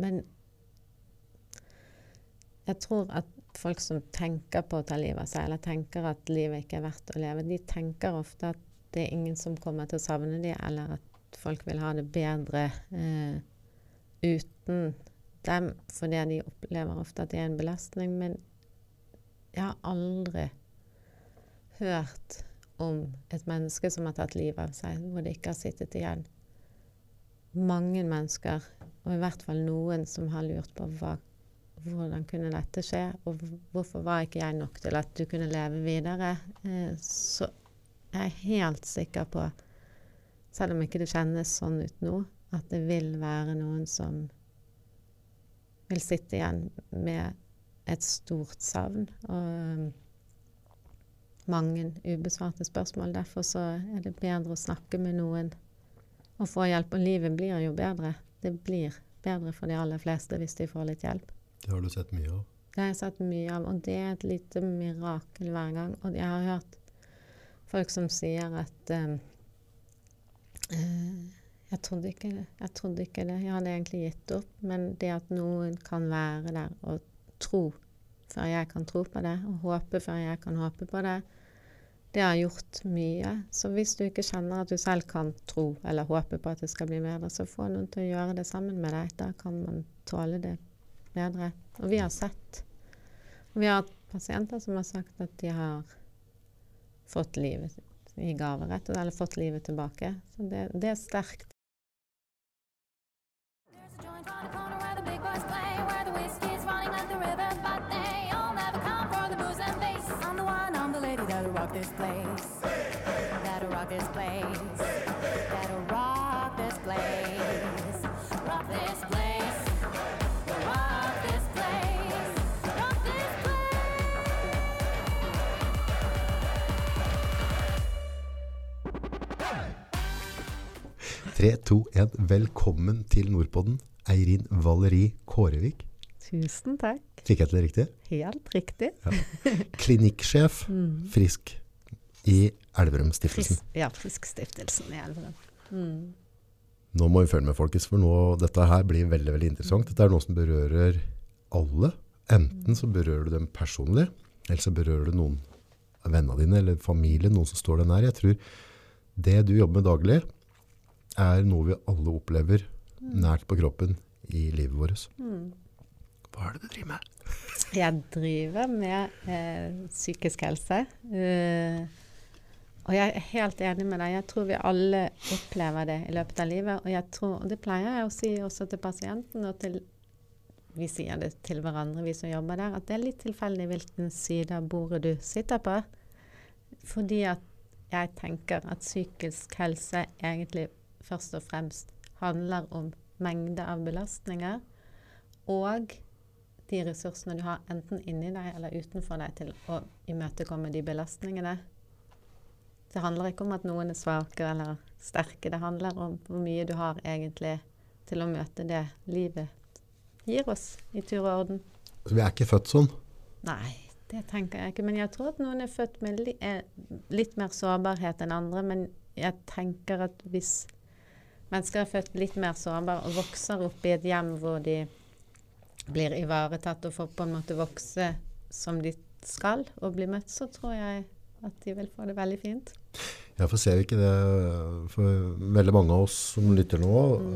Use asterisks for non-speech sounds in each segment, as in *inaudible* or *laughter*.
men jeg tror at folk som tenker på å ta livet av seg, eller tenker at livet ikke er verdt å leve, de tenker ofte at det er ingen som kommer til å savne dem, eller at folk vil ha det bedre eh, uten dem, fordi de opplever ofte at det er en belastning. Men jeg har aldri hørt om et menneske som har tatt livet av seg, hvor det ikke har sittet igjen mange mennesker, og i hvert fall noen, som har lurt på hva, hvordan kunne dette skje, og hvorfor var ikke jeg nok til at du kunne leve videre. Eh, så jeg er helt sikker på, selv om ikke det kjennes sånn ut nå, at det vil være noen som vil sitte igjen med et stort savn. og mange ubesvarte spørsmål. Derfor så er det bedre å snakke med noen og få hjelp. Og livet blir jo bedre. Det blir bedre for de aller fleste hvis de får litt hjelp. Det har du sett mye av? Det har jeg sett mye av, og det er et lite mirakel hver gang. Og jeg har hørt folk som sier at um, uh, jeg, trodde ikke, jeg trodde ikke det. Jeg hadde egentlig gitt opp. Men det at noen kan være der og tro før jeg kan tro på det, og håpe før jeg kan håpe på det, det har gjort mye. Så hvis du ikke kjenner at du selv kan tro eller håpe på at det skal bli bedre, så få noen til å gjøre det sammen med deg. Da kan man tåle det bedre. Og vi har sett Og vi har hatt pasienter som har sagt at de har fått livet i gave, rett eller fått livet tilbake. Så det, det er sterkt. This place. Gotta rock this place. Rock this place. Rock this place. Rock this place. 3, 2, 1. Velkommen til Nordpodden, Eirin Valeri Kårevik. Tusen takk. Fikk jeg til det riktig? Helt riktig. Klinikksjef, *laughs* frisk, i Elverum-stiftelsen. Frisk, ja, Friskstiftelsen i Elverum. Mm. Nå må vi følge med, folkens, for nå, dette her blir veldig veldig interessant. Dette er noe som berører alle. Enten så berører du dem personlig, eller så berører du noen av vennene dine, eller familien, noen som står deg nær. Jeg tror det du jobber med daglig, er noe vi alle opplever nært på kroppen i livet vårt. Mm. Hva er det du driver med? Jeg driver med eh, psykisk helse. Eh, og jeg er helt enig med deg. Jeg tror vi alle opplever det i løpet av livet. Og tror, og det pleier jeg å si også til pasienten, og til vi sier det til hverandre, vi som jobber der, at det er litt tilfeldig hvilken side av bordet du sitter på. Fordi at jeg tenker at psykisk helse egentlig først og fremst handler om mengde av belastninger og de ressursene du har enten inni deg eller utenfor deg til å imøtekomme de belastningene. Det handler ikke om at noen er svake eller sterke. Det handler om hvor mye du har egentlig til å møte det livet gir oss i tur og orden. Så vi er ikke født sånn. Nei, det tenker jeg ikke. Men jeg tror at noen er født med li eh, litt mer sårbarhet enn andre. Men jeg tenker at hvis mennesker er født litt mer sårbare og vokser opp i et hjem hvor de blir ivaretatt og får på en måte vokse som de skal og bli møtt, så tror jeg at de vil få det veldig fint. Ja, for ser vi ikke det For veldig mange av oss som lytter nå,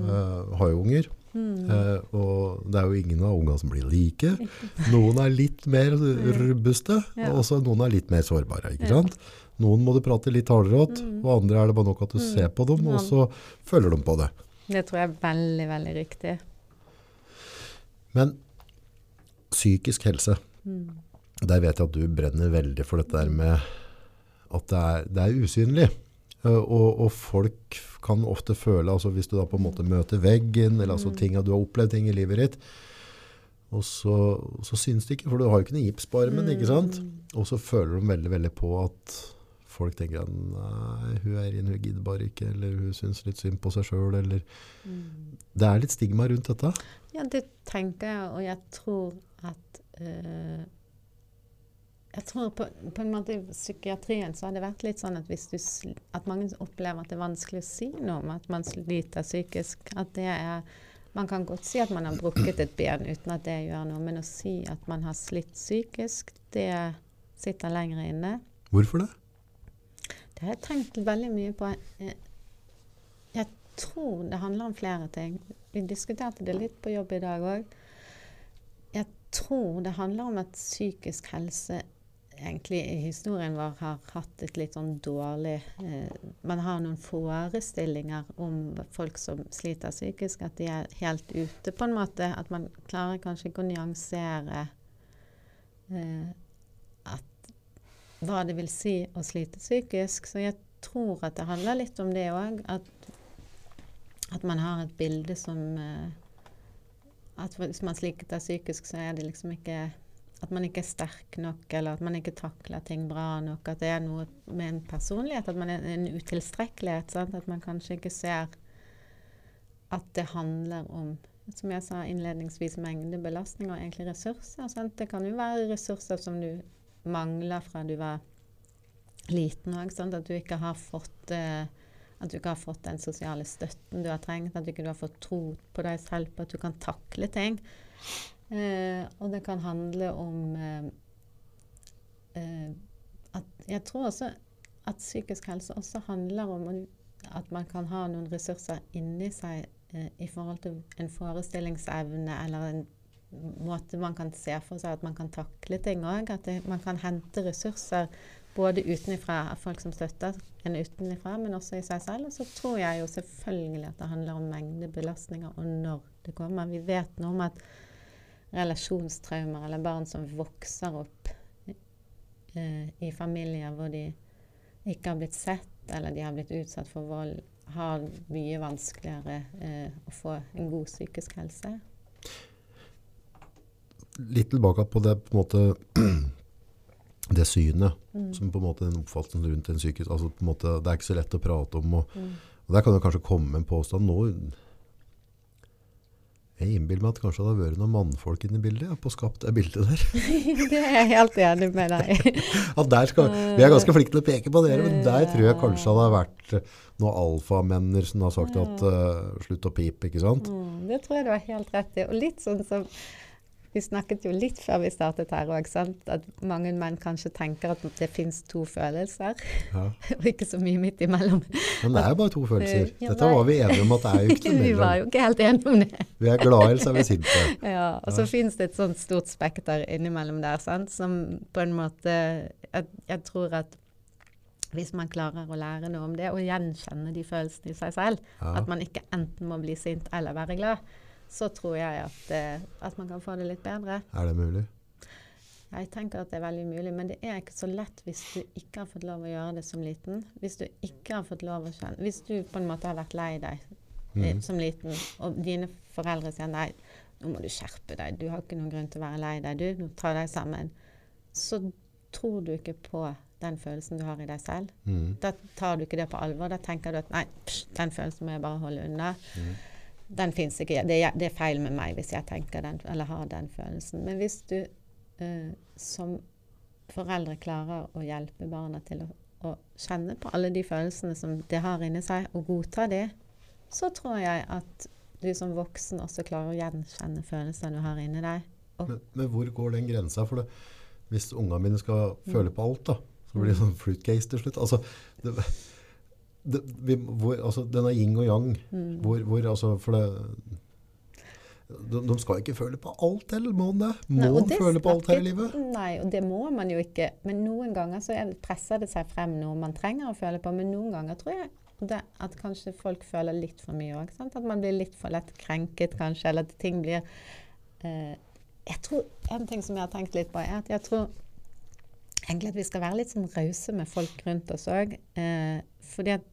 eh, har jo unger. Eh, og det er jo ingen av ungene som blir like. Noen er litt mer *laughs* robuste, Ja. og også noen er litt mer sårbare. ikke sant? Noen må du prate litt hardere åt, og andre er det bare nok at du ser på dem, og så følger de på det. Det tror jeg er veldig, veldig riktig. Men psykisk helse, Mm. der vet jeg at du brenner veldig for dette der med at det er, det er usynlig. Eh, Og, og folk kan ofte føle, altså hvis du da på en måte møter veggen, eller altså ting, at du har opplevd ting i livet ditt, og så, så synes de ikke, for du har jo ikke noe gips på armen, ikke sant? Og så føler de veldig, veldig på at folk tenker at nei, hun er inn, hun gidder bare ikke, eller hun syns litt synd på seg selv, eller det er litt stigma rundt dette. Ja, det tenker jeg, og jeg tror at eh, Jeg tror på, på en måte i psykiatrien så har det vært litt sånn at du At mange opplever at det er vanskelig å si noe om at man sliter psykisk. At det er Man kan godt si at man har brukket et ben uten at det gjør noe, men å si at man har slitt psykisk, det sitter lenger inne. Hvorfor det? Det har jeg tenkt veldig mye på. Jeg, Jeg tror det handler om flere ting. Vi diskuterte det litt på jobb i dag òg. Jeg tror det handler om at psykisk helse egentlig i historien vår har hatt et litt sånn dårlig eh, Man har noen forestillinger om folk som sliter psykisk, at de er helt ute, på en måte. At man klarer kanskje ikke å nyansere eh, at hva det vil si å slite psykisk. Så jeg tror at det handler litt om det òg. At, at man har et bilde som eh, At hvis man sliter psykisk, så er det liksom ikke At man ikke er sterk nok, eller at man ikke takler ting bra nok. At det er noe med en personlighet, at man er en utilstrekkelighet. Sant? At man kanskje ikke ser at det handler om som jeg sa innledningsvis, mengde belastning og egentlig ressurser. Sant? Det kan jo være ressurser som du mangler fra du var liten òg. At du eh, at du ikke har fått den sosiale støtten du har trengt. At du ikke har fått tro på deg selv på at du kan takle ting. Eh, og det kan handle om eh, eh, at Jeg tror også at psykisk helse også handler om at man kan ha noen ressurser inni seg eh, i forhold til en forestillingsevne eller en måte man kan se for seg at man kan takle ting òg. At det, man kan hente ressurser både utenfra folk som støtter en utenfra, men også i seg selv. Og så tror jeg jo selvfølgelig at det handler om mengde belastninger og når det kommer. Vi vet noe om at relasjonstraumer eller barn som vokser opp eh, i familier hvor de ikke har blitt sett, eller de har blitt utsatt for vold, har mye vanskeligere eh, å få en god psykisk helse. Litt tilbake på det, på en måte, *clears throat* det synet, Mm. som på en måte den oppfattelsen rundt en psykisk, altså på en måte, det er ikke så lett å prate om, og, Mm. og der kan det kanskje komme en påstand nå, jeg innbiller meg at kanskje det har vært noen mannfolk inne i bildet, ja, på skapt det bildet der. *laughs* det er jeg helt enig med deg *laughs* der skal, vi er ganske flinke til å peke på dere, men der tror jeg kanskje det har vært noen alfamenner som har sagt at uh, slutt å pipe, ikke sant? Mm, det tror jeg du har helt rett i. Og litt sånn som Vi snakket jo litt før vi startet her òg, at mange menn kanskje tenker at det fins to følelser, Ja. *laughs* og ikke så mye midt imellom. Men det er jo bare to følelser. Dette var vi enige om at det er jo ikke noe *laughs* vi var jo ikke helt enige om det. Vi er glade, eller så er vi sinte. *laughs* Ja, og så finnes det et sånt stort spekter innimellom der, sant? som på en måte jeg, jeg tror at hvis man klarer å lære noe om det, og gjenkjenne de følelsene i seg selv, Ja. at man ikke enten må bli sint eller være glad, så tror jeg at, eh, at man kan få det litt bedre. Er det mulig? Jeg tenker at det er veldig mulig, men det er ikke så lett hvis du ikke har fått lov å gjøre det som liten. Hvis du ikke har fått lov å kjenne Hvis du på en måte har vært lei deg eh, Mhm. som liten, og dine foreldre sier nei, nå må du skjerpe deg, du har ikke noen grunn til å være lei deg, du, nå tar deg sammen, så tror du ikke på den følelsen du har i deg selv. Mm. Da tar du ikke det på alvor. Da tenker du at nei, psj, den følelsen må jeg bare holde unna. Den fins ikke. Det er, det er feil med meg hvis jeg tenker den, eller har den følelsen. Men hvis du eh, som foreldre klarer å hjelpe barna til å, å kjenne på alle de følelsene som det har inni seg, og godta de, så tror jeg at du som voksen også klarer å gjenkjenne følelsene du har inni deg. Men, men hvor går den grensa? For det, hvis ungene mine skal Mm. føle på alt, da, så blir det sånn fruitcase til slutt. Altså, det, det, vi, hvor, altså, den er yin og yang. mm. Hvor, hvor, altså, for det, de, de skal ikke føle på alt heller, må de det? Må Nei, de det føle på alt her i livet? Nei, og det må man jo ikke. Men noen ganger så er, presser det seg frem noe man trenger å føle på. Men noen ganger tror jeg det, at kanskje folk føler litt for mye òg. At man blir litt for lett krenket, kanskje. Eller at ting blir eh, Jeg tror En ting som jeg har tenkt litt på, er at jeg tror egentlig at vi skal være litt sånn rause med folk rundt oss òg. Eh, fordi at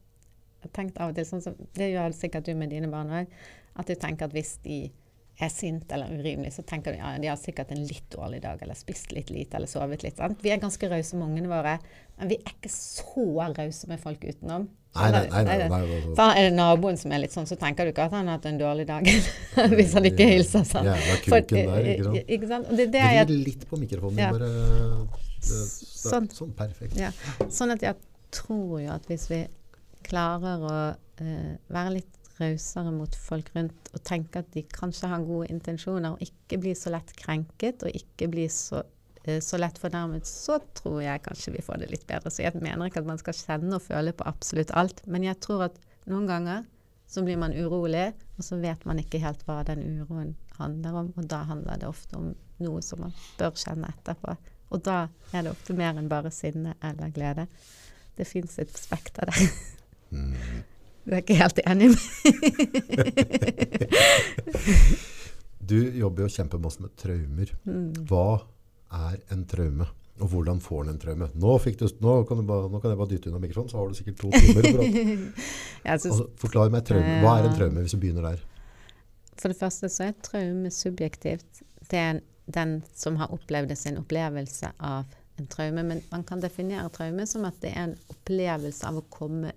tenkt av og til, sånn som, det gjør sikkert du med dine barn òg, at du tenker at hvis de er sint eller urimelig, så tenker du ja, de har sikkert en litt dårlig dag, eller spist litt lite, eller sovet litt. Sant? Vi er ganske rause med ungene våre, men vi er ikke så rause med folk utenom. Nei, nei, nei. nei, Er det- nei, nei, nei. Er det naboen som er litt sånn, så tenker du ikke at han har hatt en dårlig dag *laughs* hvis han ikke hilser sånn. Jævla kuken der, ikke sant? ikke sant? Det er det litt på mikrofonen Ja. bare. Sånn. sånn, perfekt. Ja, sånn at jeg tror jo at hvis vi klarer å eh, være litt rausere mot folk rundt og tenke at de kanskje har gode intensjoner, og ikke bli så lett krenket og ikke bli så, eh, så lett fornærmet, så tror jeg kanskje vi får det litt bedre. Så jeg mener ikke at man skal kjenne og føle på absolutt alt, men jeg tror at noen ganger så blir man urolig, og så vet man ikke helt hva den uroen handler om, og da handler det ofte om noe som man bør kjenne etterpå. Og da er det ofte mer enn bare sinne eller glede. Det fins et spekter der. *laughs* Mm. Du er ikke helt enig med *laughs* Du jobber jo kjempemasse med traumer. Mm. Hva er en traume? Og hvordan får en en traume? Nå, du, nå, kan, du bare, nå kan jeg bare dytte unna mikrofonen, så har du sikkert to timer. For, *laughs* altså, forklar meg traume. Hva er en traume, hvis vi begynner der? for det første så er traume subjektivt. Det er den som har opplevd sin opplevelse av en traume. Men man kan definere traume som at det er en opplevelse av å komme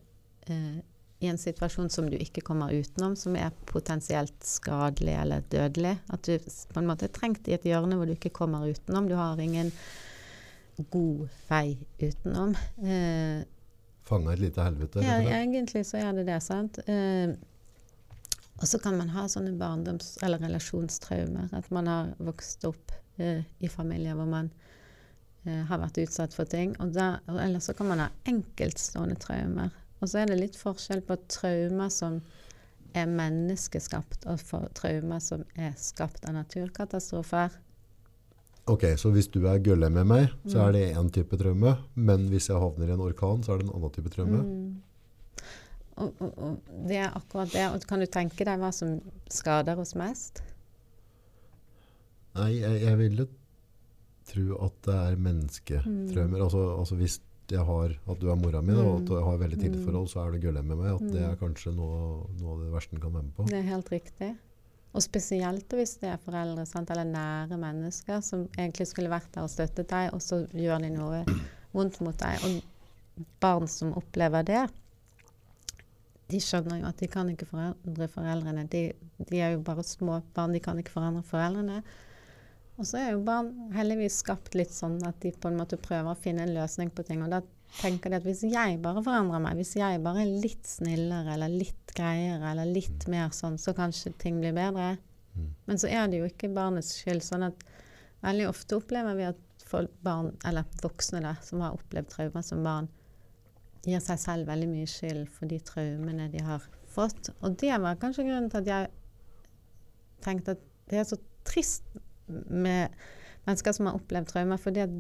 eh, i en situasjon som du ikke kommer utenom, som er potensielt skadelig eller dødelig. At du på en måte er trengt i et hjørne hvor du ikke kommer utenom. Du har ingen god vei utenom. Eh, Fanga et lite helvete? ja, egentlig så er det det, sant. Eh, og så kan man ha sånne barndoms- eller relasjonstraumer. At man har vokst opp eh, i familier hvor man eh, har vært utsatt for ting. Og da, eller så kan man ha enkeltstående traumer. Og så er det litt forskjell på traumer som er menneskeskapt, og traumer som er skapt av naturkatastrofer. Ok, så hvis du er gølle med meg, så Mm. er det én type traume. Men hvis jeg havner i en orkan, så er det en annen type traume. Mm. Og, og, og det er akkurat det. Og kan du tenke deg hva som skader oss mest? Nei, jeg, jeg ville tro at det er mennesketraumer. Mm. Altså, altså hvis jeg har, at du er mora mi, og at Mm. jeg har veldig Mm. tillitsforhold, så er det gullet med meg. At det Mm. er kanskje noe, noe av det verste en kan være med på. Det er helt riktig. Og spesielt hvis det er foreldre sant, eller nære mennesker som egentlig skulle vært der og støttet deg, og så gjør de noe vondt mot deg. Og barn som opplever det, de skjønner jo at de kan ikke forandre foreldrene. De, de er jo bare små barn, de kan ikke forandre foreldrene. Og så er jo barn heldigvis skapt litt sånn at de på en måte prøver å finne en løsning på ting. Og da tenker de at hvis jeg bare forandrer meg, hvis jeg bare er litt snillere eller litt greiere eller litt mer sånn, så kanskje ting blir bedre. Mm. Men så er det jo ikke barnets skyld. sånn at veldig ofte opplever vi at folk, barn, eller voksne da, som har opplevd traumer som barn, gir seg selv veldig mye skyld for de traumene de har fått. Og det var kanskje grunnen til at jeg tenkte at det er så trist med mennesker som har opplevd traumer, fordi at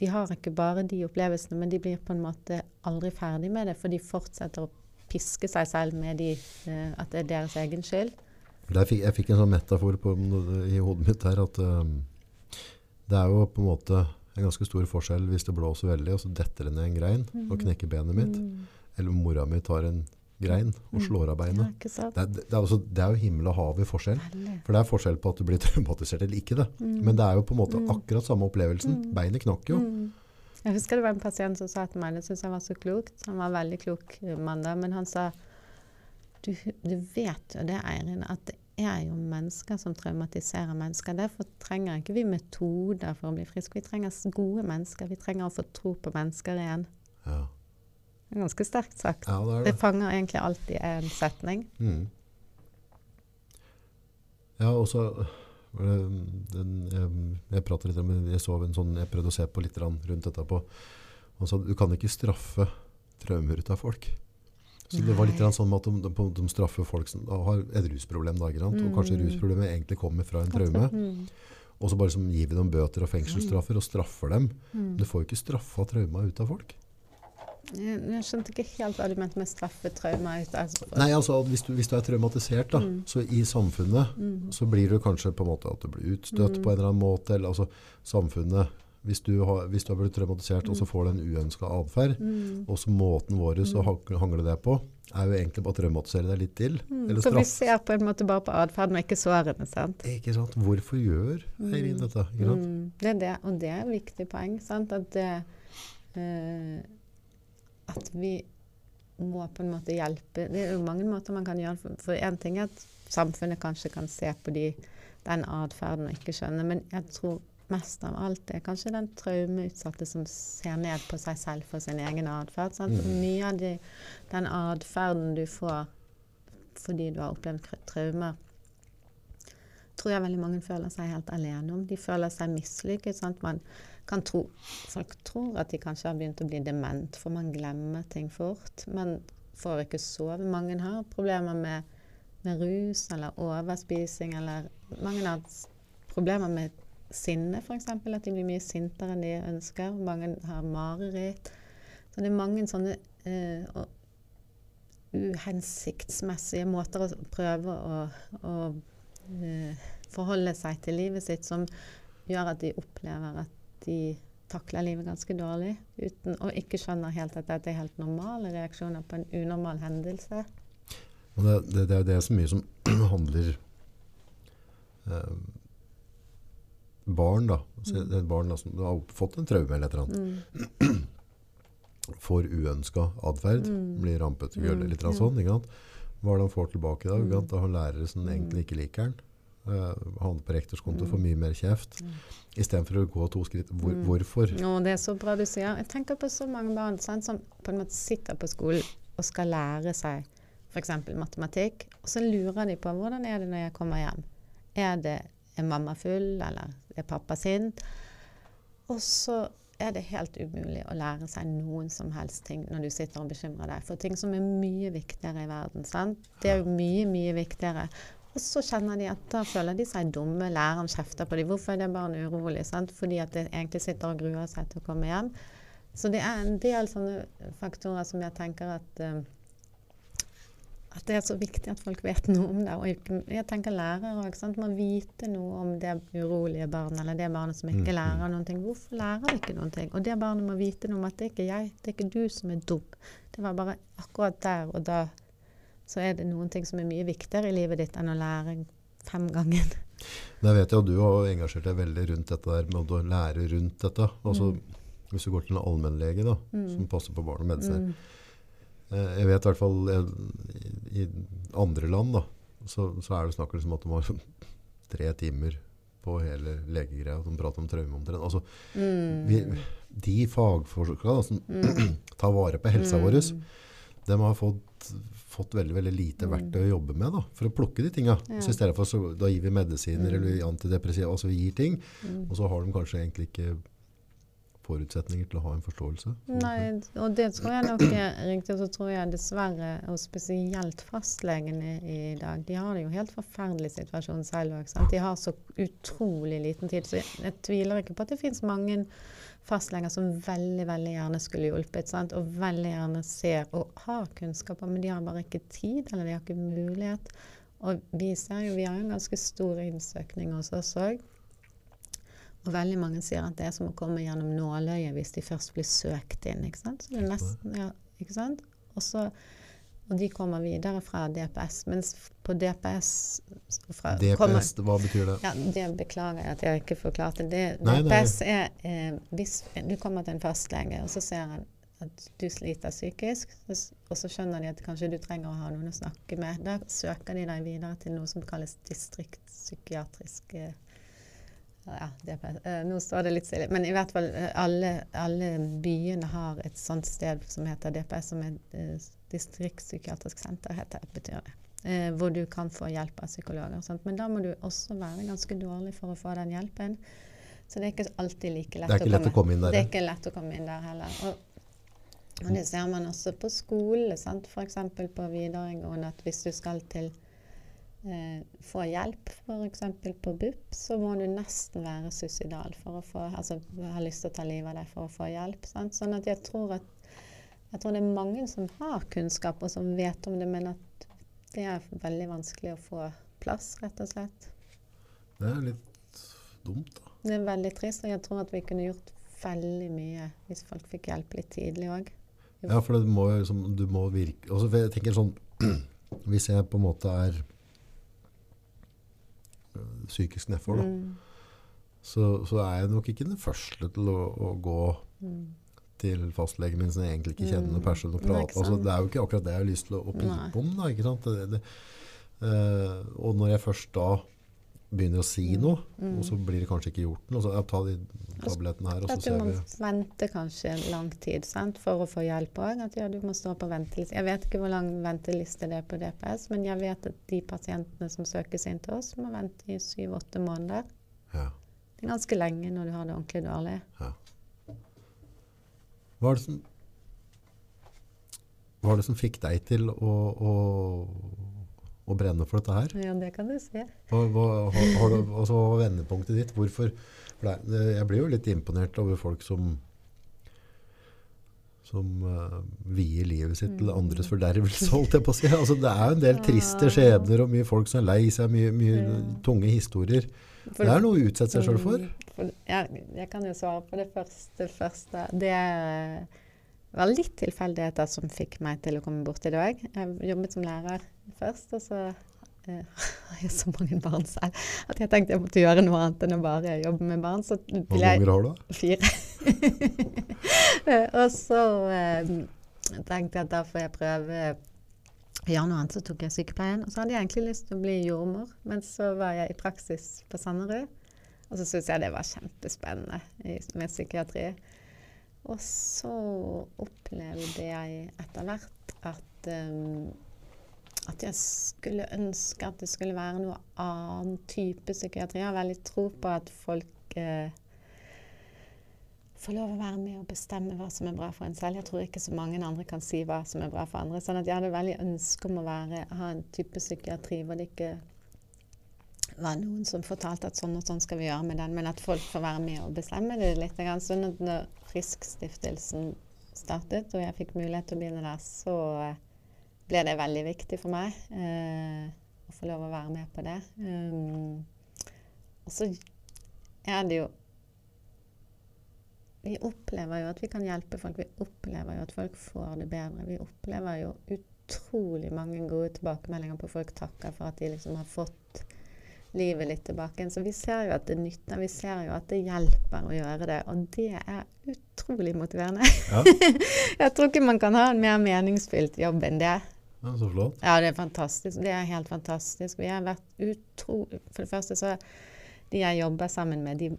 de har ikke bare de opplevelsene, men de blir på en måte aldri ferdig med det, for de fortsetter å piske seg selv med de, uh, at det er deres egen skyld. Fikk, jeg fikk en sånn metafor på, i hodet mitt her, at um, det er jo på en måte en ganske stor forskjell hvis det blåser veldig, og så detter det ned en grein og knekker benet mitt. Mm. Eller mora mi tar en grein og Mm. slår av beinet. Det, er, det, er også, det er jo himmel og hav i forskjell. Veldig. For det er forskjell på at du blir *laughs* traumatisert eller ikke det. Men det er jo på en måte Mm. akkurat samme opplevelsen. Mm. Beinet knakk jo. Mm. Jeg husker det var en pasient som sa til meg, det syns jeg var så klokt, han var en veldig klok eh, mann da, men han sa du, du vet jo det, Eirin, at det er jo mennesker som traumatiserer mennesker. Derfor trenger ikke vi metoder for å bli friske. Vi trenger gode mennesker. Vi trenger å få tro på mennesker igjen. Ja. Det er ganske sterkt sagt. ja, det Det det. fanger egentlig alltid en setning. Mm. Ja, og så det den, jeg, jeg pratet litt om, jeg så en sånn, jeg prøvde å se på litt rundt dette på, han sa, du kan ikke straffe traumer ut av folk. Så det var litt sånn at de, de, de straffer folk som har et rusproblem, da, sant? og kanskje Mm. rusproblemet egentlig kommer fra en traume, Mm. og så bare som gir vi dem bøter og fengselsstraffer og straffer dem. Mm. Du får jo ikke straffa trauma ut av folk. Jeg, skjønte ikke helt hva du mente med straffetrauma. ut, Altså, Nei, altså hvis du, hvis du er traumatisert da, Mm. så i samfunnet Mm. så blir du kanskje på en måte at du blir utstøtt på en eller annen måte, eller altså samfunnet, hvis du har, hvis du har blitt traumatisert og så får du en uønsket adferd, Mm. og så måten vår så hangler det på, er jo egentlig bare å traumatisere deg litt til, Mm, eller For vi ser på en måte bare på atferden og ikke sårene, sant? Ikke sant? Hvorfor gjør Eirin dette? Ikke sant? Mm, det er det, og det er et viktig poeng, sant? At det eh, At vi må på en måte hjelpe. Det er jo mange måter man kan gjøre For, én en ting er at samfunnet kanskje kan se på de, den atferden og ikke skjønne, men jeg tror mest av alt er kanskje den traumeutsatte som ser ned på seg selv for sin egen atferd. Mm. Mye av de, den atferden du får fordi du har opplevd traumer, tror jeg veldig mange føler seg helt alene om. De føler seg mislykket. Sant? Man kan tro, folk tror at de kanskje har begynt å bli dement, for man glemmer ting fort. Man får ikke sove. Mange har problemer med, med rus eller overspising, eller mange har problemer med sinne, f.eks. At de blir mye sintere enn de ønsker. Mange har mareritt. Så det er mange sånne uh, uhensiktsmessige måter å prøve å, å uh, forholde seg til livet sitt som gjør at de opplever at de takler livet ganske dårlig, uten, og ikke skjønner helt at dette er helt normale reaksjoner på en unormal hendelse. Og det, det, det er det så mye som *clears throat* handler eh, Barn, da. Så Mm. er barn da, som har fått en traume eller et eller annet. *clears throat* Får uønska atferd. Mm. Blir rampete eller litt ja. sånn. Ikke sant? Hva er det han får tilbake da? Mm. Da har lærere som egentlig ikke liker han. Uh, havner på rektors konto, får mye mer kjeft. Mm. Istedenfor å gå to skritt. Hvor, Mm. Hvorfor? Og det er så bra du sier. Jeg tenker på så mange barn sant, som på en måte sitter på skolen og skal lære seg f.eks. matematikk, og så lurer de på hvordan er det når jeg kommer hjem. Er det er mamma full, eller er pappa sint? Og så er det helt umulig å lære seg noen som helst ting når du sitter og bekymrer deg for ting som er mye viktigere i verden. Sant? Det er jo mye, mye viktigere. Og så kjenner de at da føler de seg dumme. Læreren kjefter på dem. Hvorfor er det barnet urolig? Sant? Fordi at det egentlig sitter og gruer seg til å komme hjem. Så det er en del sånne faktorer som jeg tenker at eh, at det er så viktig at folk vet noe om det. Og jeg tenker lærere òg må vite noe om det urolige barnet, eller det barnet som ikke Mm, lærer noen ting. Hvorfor lærer det ikke noen ting? Og det barnet må vite noe om at det er ikke jeg, det er ikke du som er dum. Det var bare akkurat der og da så er det noen ting som er mye viktigere i livet ditt enn å lære fem ganger. Jeg vet jo at du har engasjert deg veldig rundt dette der med å lære rundt dette. Altså, Hvis du går til en allmennlege da, som passer på barn og medisiner. Mm. Eh, Jeg vet i hvert fall eh, i, andre land da, så, så er det snakk om at de har *laughs* tre timer på hele legegreia, de prater om traume omtrent. Altså, Mm. vi, de fagforskere da, som *clears throat* tar vare på helsa Mm. vår, de har fått, fått veldig, veldig lite verktøy å jobbe med da, for å plukke de tinga. Ja. Så i stedet for så, da gir vi medisiner Mm. eller antidepressiva, altså vi gir ting, Mm. og så har de kanskje egentlig ikke forutsetninger til å ha en forståelse. Nei, og det tror jeg nok er riktig. Og så tror jeg dessverre, og spesielt fastlegene i dag, de har det jo helt forferdelig situasjon selv òg. De har så utrolig liten tid. Så jeg, tviler ikke på at det finnes mange fastleger som veldig veldig gjerne skulle hjulpet, sant? og veldig gjerne ser og har kunnskaper, men de har bare ikke tid, eller de har ikke mulighet. Og vi ser jo, vi har jo en ganske stor innsøkning hos oss òg. Og veldig mange sier at det er som å komme gjennom nåløyet hvis de først blir søkt inn. ikke sant? Så det er nesten, ja, ikke sant? Og, så, og de kommer videre fra DPS, mens på DPS fra, kommer- DPS, hva betyr det? ja, Det beklager jeg at jeg ikke forklarte. Det, Nei, nei. DPS er eh, hvis du kommer til en fastlege, og så ser han at du sliter psykisk, og så skjønner de at kanskje du trenger å ha noen å snakke med. Da søker de deg videre til noe som kalles distriktspsykiatrisk eh, ja, DPS. Eh, nå står det litt stille. Men i hvert fall eh, alle, alle byene har et sånt sted som heter DPS, som er eh, distriktspsykiatrisk senter, heter, det, betyr det. Eh, hvor du kan få hjelp av psykologer. og sånt. Men da må du også være ganske dårlig for å få den hjelpen. Så det er ikke alltid like lett, Det ikke lett å komme inn der, Det er ikke lett å komme inn der heller. Og, og det ser man også på skole, sant? f.eks. på videregående, at hvis du skal til eh, få hjelp, f.eks. på BUP, så må du nesten være suicidal for å få Altså ha lyst til å ta livet av deg for å få hjelp. Sant? Sånn at jeg tror at jeg tror det er mange som har kunnskap og som vet om det, men at det er veldig vanskelig å få plass, rett og slett. Det er litt dumt da. Det er veldig trist, og jeg tror at vi kunne gjort veldig mye hvis folk fikk hjelp litt tidlig òg. Ja, for det må, jo liksom, du må virke altså, tenker jeg tenker sånn *clears throat* Hvis jeg på en måte er psykisk nedfor, Mm. så, så er jeg nok ikke den første til å, å gå Mm. til fastlegen min som jeg egentlig ikke kjenner noen Mm. person og prate. Altså, det er jo ikke akkurat det jeg har lyst til å, å pipe om. Da? Det, det, uh, og når jeg først da begynner å si noe, Mm. og så blir det kanskje ikke gjort noe, så jeg tar de tabletten her, og så At du må vi vente kanskje lang tid sant, for å få hjelp òg. At ja, du må stå på venteliste. Jeg vet ikke hvor lang venteliste det er på DPS, men jeg vet at de pasientene som søkes inn til oss, må vente i syv-åtte måneder. ja, Det er ganske lenge når du har det ordentlig dårlig. ja. Hva er det som Hva er det som fikk deg til å, å, å brenne for dette her? Ja, det kan du se. Hva, hva, har, har du, altså, vendepunktet ditt? Hvorfor? For det, jeg blir jo litt imponert over folk som som uh, vier livet sitt til andres fordervelse, holdt jeg på å si. Altså, det er jo en del triste skjebner og mye folk som er lei seg, mye, mye Ja. tunge historier. For- det er noe å utsette seg sjøl for. Mm, for jeg, jeg kan jo svare på det første. første. Det var litt tilfeldigheter som fikk meg til å komme bort i dag. Jeg jobbet som lærer først, og så *laughs* har jeg så mange barn selv at jeg tenkte jeg måtte gjøre noe annet enn å bare jobbe med barn. Så Hvor mange har du? Fire. *laughs* Eh, og så eh, tenkte jeg at da får jeg prøve I januar så tok jeg sykepleien, og så hadde jeg egentlig lyst til å bli jordmor. Men så var jeg i praksis på Sanderud, og så syntes jeg det var kjempespennende med psykiatri. Og så opplevde jeg etter hvert at um, at jeg skulle ønske at det skulle være noe annen type psykiatri. Jeg har veldig tro på at folk eh, får lov å være med og bestemme hva som er bra for en selv. Jeg tror ikke så mange andre kan si hva som er bra for andre. sånn at jeg hadde veldig ønske om å være, ha en type psykiatri hvor det ikke var noen som fortalte at sånn og sånn skal vi gjøre med den, men at folk får være med og bestemme det litt. Sånn at når Friskstiftelsen startet, og jeg fikk mulighet til å begynne der, så eh, ble det veldig viktig for meg eh, å få lov å være med på det. Um, og så er det jo Vi opplever jo at vi kan hjelpe folk. Vi opplever jo at folk får det bedre. Vi opplever jo utrolig mange gode tilbakemeldinger på folk takker for at de liksom har fått livet litt tilbake. Så vi ser jo at det nytter. Vi ser jo at det hjelper å gjøre det. Og det er utrolig motiverende. Ja. *laughs* Jeg tror ikke man kan ha en mer meningsfylt jobb enn det. Ja, så flott. Ja, det er fantastisk. Det er helt fantastisk. Vi har vært utrolig For det første så De jeg jobber sammen med, de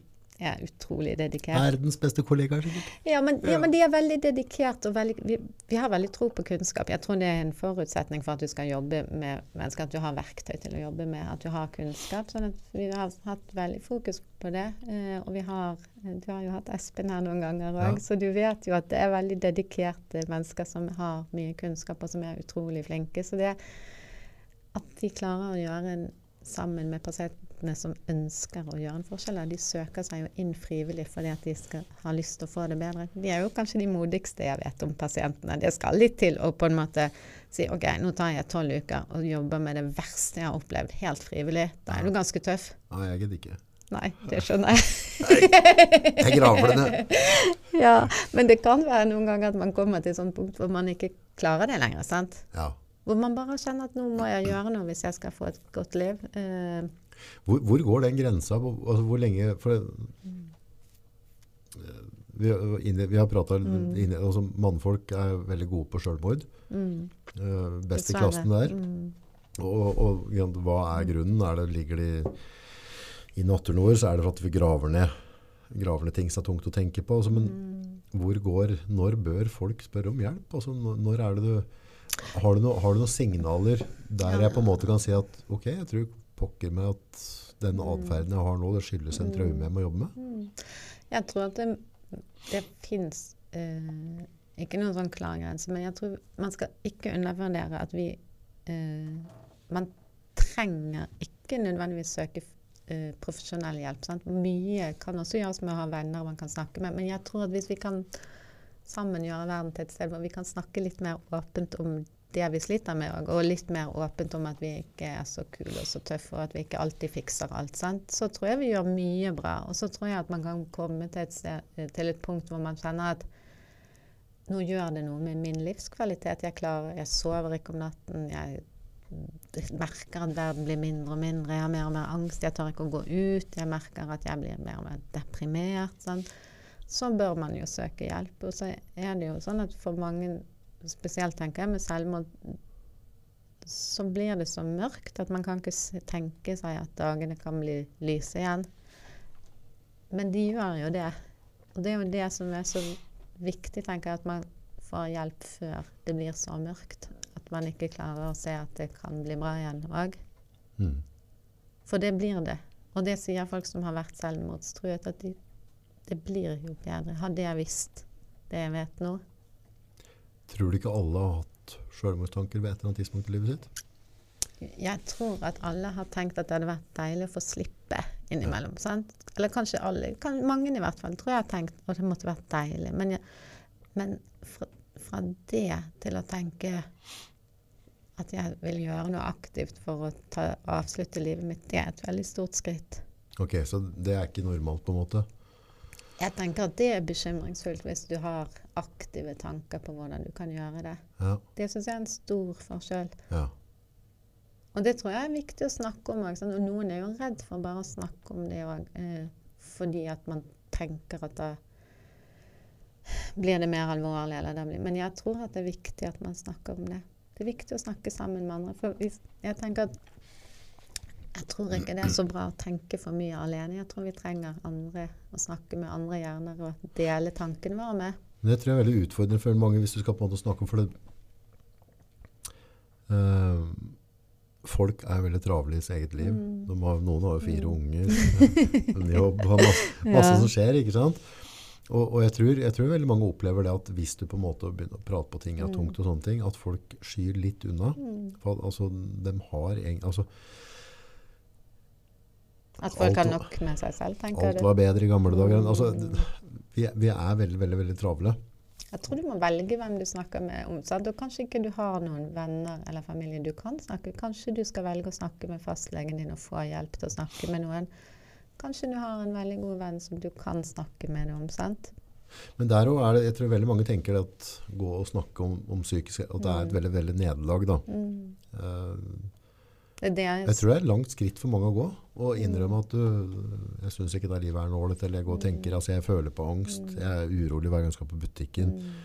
er utrolig dedikert. Verdens beste kollegaer, sikkert. Ja, men, ja, men de er veldig dedikert og veldig vi, vi har veldig tro på kunnskap. Jeg tror det er en forutsetning for at du skal jobbe med mennesker, at du har verktøy til å jobbe med, at du har kunnskap. sånn at vi har hatt veldig fokus på det. Eh, og vi har Du har jo hatt Espen her noen ganger òg, Ja. så du vet jo at det er veldig dedikerte mennesker som har mye kunnskap, og som er utrolig flinke. Så det at de klarer å gjøre en sammen med pasientene som ønsker å gjøre en forskjell. De søker seg jo inn frivillig fordi at de skal ha lyst til å få det bedre. De er jo kanskje de modigste jeg vet om pasientene. Det skal litt til å på en måte si ok, nå tar jeg tolv uker og jobber med det verste jeg har opplevd, helt frivillig. Da er du ganske tøff. Nei, jeg gidder ikke. Nei, det skjønner jeg. Jeg graver det ned. *laughs* ja, Men det kan være noen ganger at man kommer til et sånt punkt hvor man ikke klarer det lenger. sant? Ja. Hvor man bare kjenner at nå må jeg gjøre noe hvis jeg skal få et godt liv. Eh, Hvor, hvor går den grensa? Altså, hvor lenge for det, vi, har- inne, vi har prata altså, Mannfolk er veldig gode på sjølmord. mm, Uh, best i klassen der. Mm. Og, og ja, hva er grunnen? Er det, ligger de i, naturen vår, så er det for at vi graver ned, graver ned ting som er tungt å tenke på. Altså, men Mm. hvor går, når bør folk spørre om hjelp? Altså, når, er det du har du, noe, noen signaler der jeg på en måte kan si at ok, jeg tror pokker meg at den atferden jeg har nå, det skyldes en traume jeg må jobbe med? Mm. Jeg tror at det, det fins eh, ikke noen sånn klar grense, men jeg tror man skal ikke undervurdere at vi eh, Man trenger ikke nødvendigvis søke eh, profesjonell hjelp. Sant? Mye kan også gjøres med å ha venner man kan snakke med, men jeg tror at hvis vi kan sammen gjøre verden til et sted hvor vi kan snakke litt mer åpent om det vi sliter med, og, og litt mer åpent om at vi ikke er så kule og så tøffe, og at vi ikke alltid fikser alt. Sant? Så tror jeg vi gjør mye bra. Og så tror jeg at man kan komme til et, sted, til et punkt hvor man kjenner at nå gjør det noe med min livskvalitet. Jeg klarer, jeg sover ikke om natten. Jeg merker at verden blir mindre og mindre. Jeg har mer og mer angst. Jeg tør ikke å gå ut. Jeg merker at jeg blir mer og mer deprimert. Sant? Så bør man jo søke hjelp. Og så er det jo sånn at for mange, spesielt tenker jeg med selvmord, så blir det så mørkt at man kan ikke tenke seg at dagene kan bli lyse igjen. Men de gjør jo det. Og det er jo det som er så viktig, tenker jeg, at man får hjelp før det blir så mørkt. At man ikke klarer å se at det kan bli bra igjen òg. Mm. For det blir det. Og det sier folk som har vært selvmordstruet, at de, det blir jo bedre. Hadde jeg visst det jeg vet nå. Tror du ikke alle har hatt selvmordstanker ved et eller annet tidspunkt i livet sitt? Jeg tror at alle har tenkt at det hadde vært deilig å få slippe innimellom. Sant? Eller kanskje alle. Kan, mange i hvert fall. Tror jeg har tenkt at det måtte vært deilig. Men, jeg, men fra, fra det til å tenke at jeg vil gjøre noe aktivt for å ta, avslutte livet mitt, det er et veldig stort skritt. Ok, så det er ikke normalt på en måte? Jeg tenker at det er bekymringsfullt hvis du har aktive tanker på hvordan du kan gjøre det. Ja. Det syns jeg er en stor forskjell. ja. Og det tror jeg er viktig å snakke om òg. Og noen er jo redd for bare å snakke om det òg, eh, fordi at man tenker at da blir det mer alvorlig. Eller det blir. Men jeg tror at det er viktig at man snakker om det. Det er viktig å snakke sammen med andre. For jeg tenker at jeg tror ikke det er så bra å tenke for mye alene. Jeg tror vi trenger andre å snakke med andre hjerner og dele tankene våre med. Det tror jeg er veldig utfordrende for mange hvis du skal på en måte snakke om for det. Uh, folk er veldig travle i sitt eget liv. Mm. Har, noen har jo fire unger, en jobb, har masse, *laughs* masse Ja. som skjer, ikke sant? Og, og jeg, tror, jeg tror veldig mange opplever det at hvis du på en måte begynner å prate på ting er Mm. tungt og sånne ting, at folk skyr litt unna. For, altså, de har en, altså, At folk har nok med seg selv, tenker alt du. var bedre i gamle dager. Altså, vi, vi er veldig, veldig, veldig travle. Jeg tror du må velge hvem du snakker med om. Sant? Og kanskje ikke du har noen venner eller familie du kan snakke Kanskje du skal velge å snakke med fastlegen din og få hjelp til å snakke med noen. Kanskje du har en veldig god venn som du kan snakke med det om. sant? Men der òg er det Jeg tror veldig mange tenker at gå og snakke om, om psykisk At det er et Mm. veldig, veldig nederlag, da. Mm. Eh, Det er det jeg, Jeg tror det er et langt skritt for mange å gå. Og innrømme at du Jeg syns ikke det livet er nålet. Eller jeg går og tenker altså jeg føler på angst. Mm. Jeg er urolig hver gang jeg skal på butikken. mm.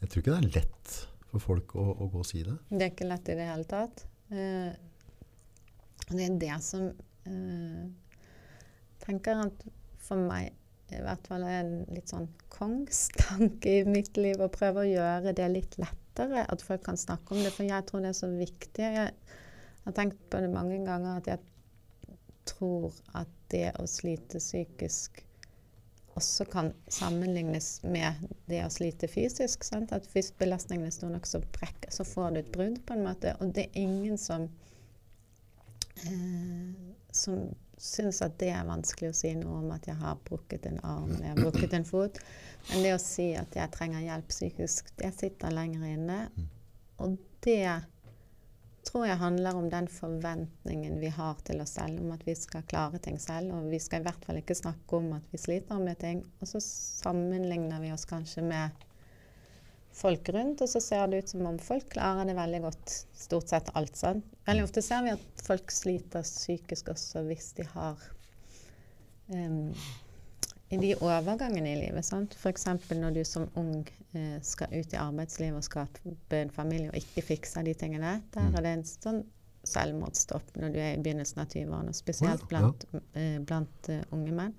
Jeg tror ikke det er lett for folk å, å gå og si det. Det er ikke lett i det hele tatt. Eh, det er det som eh, tenker at for meg i hvert fall er en litt sånn kongstanke i mitt liv å prøve å gjøre det litt lettere, at folk kan snakke om det. For jeg tror det er så viktig. Jeg har tenkt på det mange ganger at jeg tror at det å slite psykisk også kan sammenlignes med det å slite fysisk. Sant? At hvis belastningen er stor nok, så, brekker, så får du et brudd, på en måte. Og det er ingen som eh, som syns at det er vanskelig å si noe om at jeg har brukket en arm, jeg har brukket en fot. Men det å si at jeg trenger hjelp psykisk, det sitter lenger inne. Og det tror jeg handler om den forventningen vi har til oss selv, om at vi skal klare ting selv. Og vi skal i hvert fall ikke snakke om at vi sliter med ting. Og så sammenligner vi oss kanskje med folk rundt, og så ser det ut som om folk klarer det veldig godt. Stort sett alt. Sånn. Veldig ofte ser vi at folk sliter psykisk også hvis de har um, i de overgangene i livet. sant? F.eks. når du som ung skal ut i arbeidslivet og skape en familie og ikke fikse de tingene. Der Mm. er det en sånn selvmordsstopp når du er i begynnelsen av 20-årene, spesielt blant, eh, blant uh, unge menn.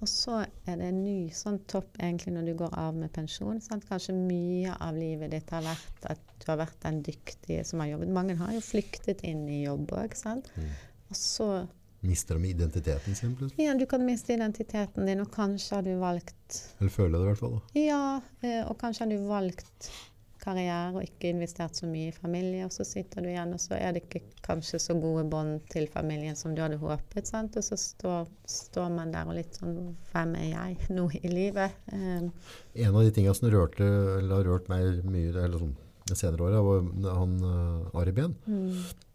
Og så er det en ny sånn topp egentlig når du går av med pensjon. Sant? Kanskje mye av livet ditt har vært at du har vært den dyktige som har jobbet. Mange har jo flyktet inn i jobb òg. Mm. Og så Mister de identiteten sin plutselig? Ja, du kan miste identiteten din, og kanskje har du valgt Eller føler det i hvert fall. Da. Ja, eh, og kanskje har du valgt karriere og ikke investert så mye i familie, og så sitter du igjen, og så er det ikke kanskje så gode bånd til familien som du hadde håpet. sant? Og så står, står man der og litt sånn Hvem er jeg nå i livet? Um. En av de tingene som rørte, eller har rørt meg mye eller sånn, senere åra, var han uh, Ari Behn. mm,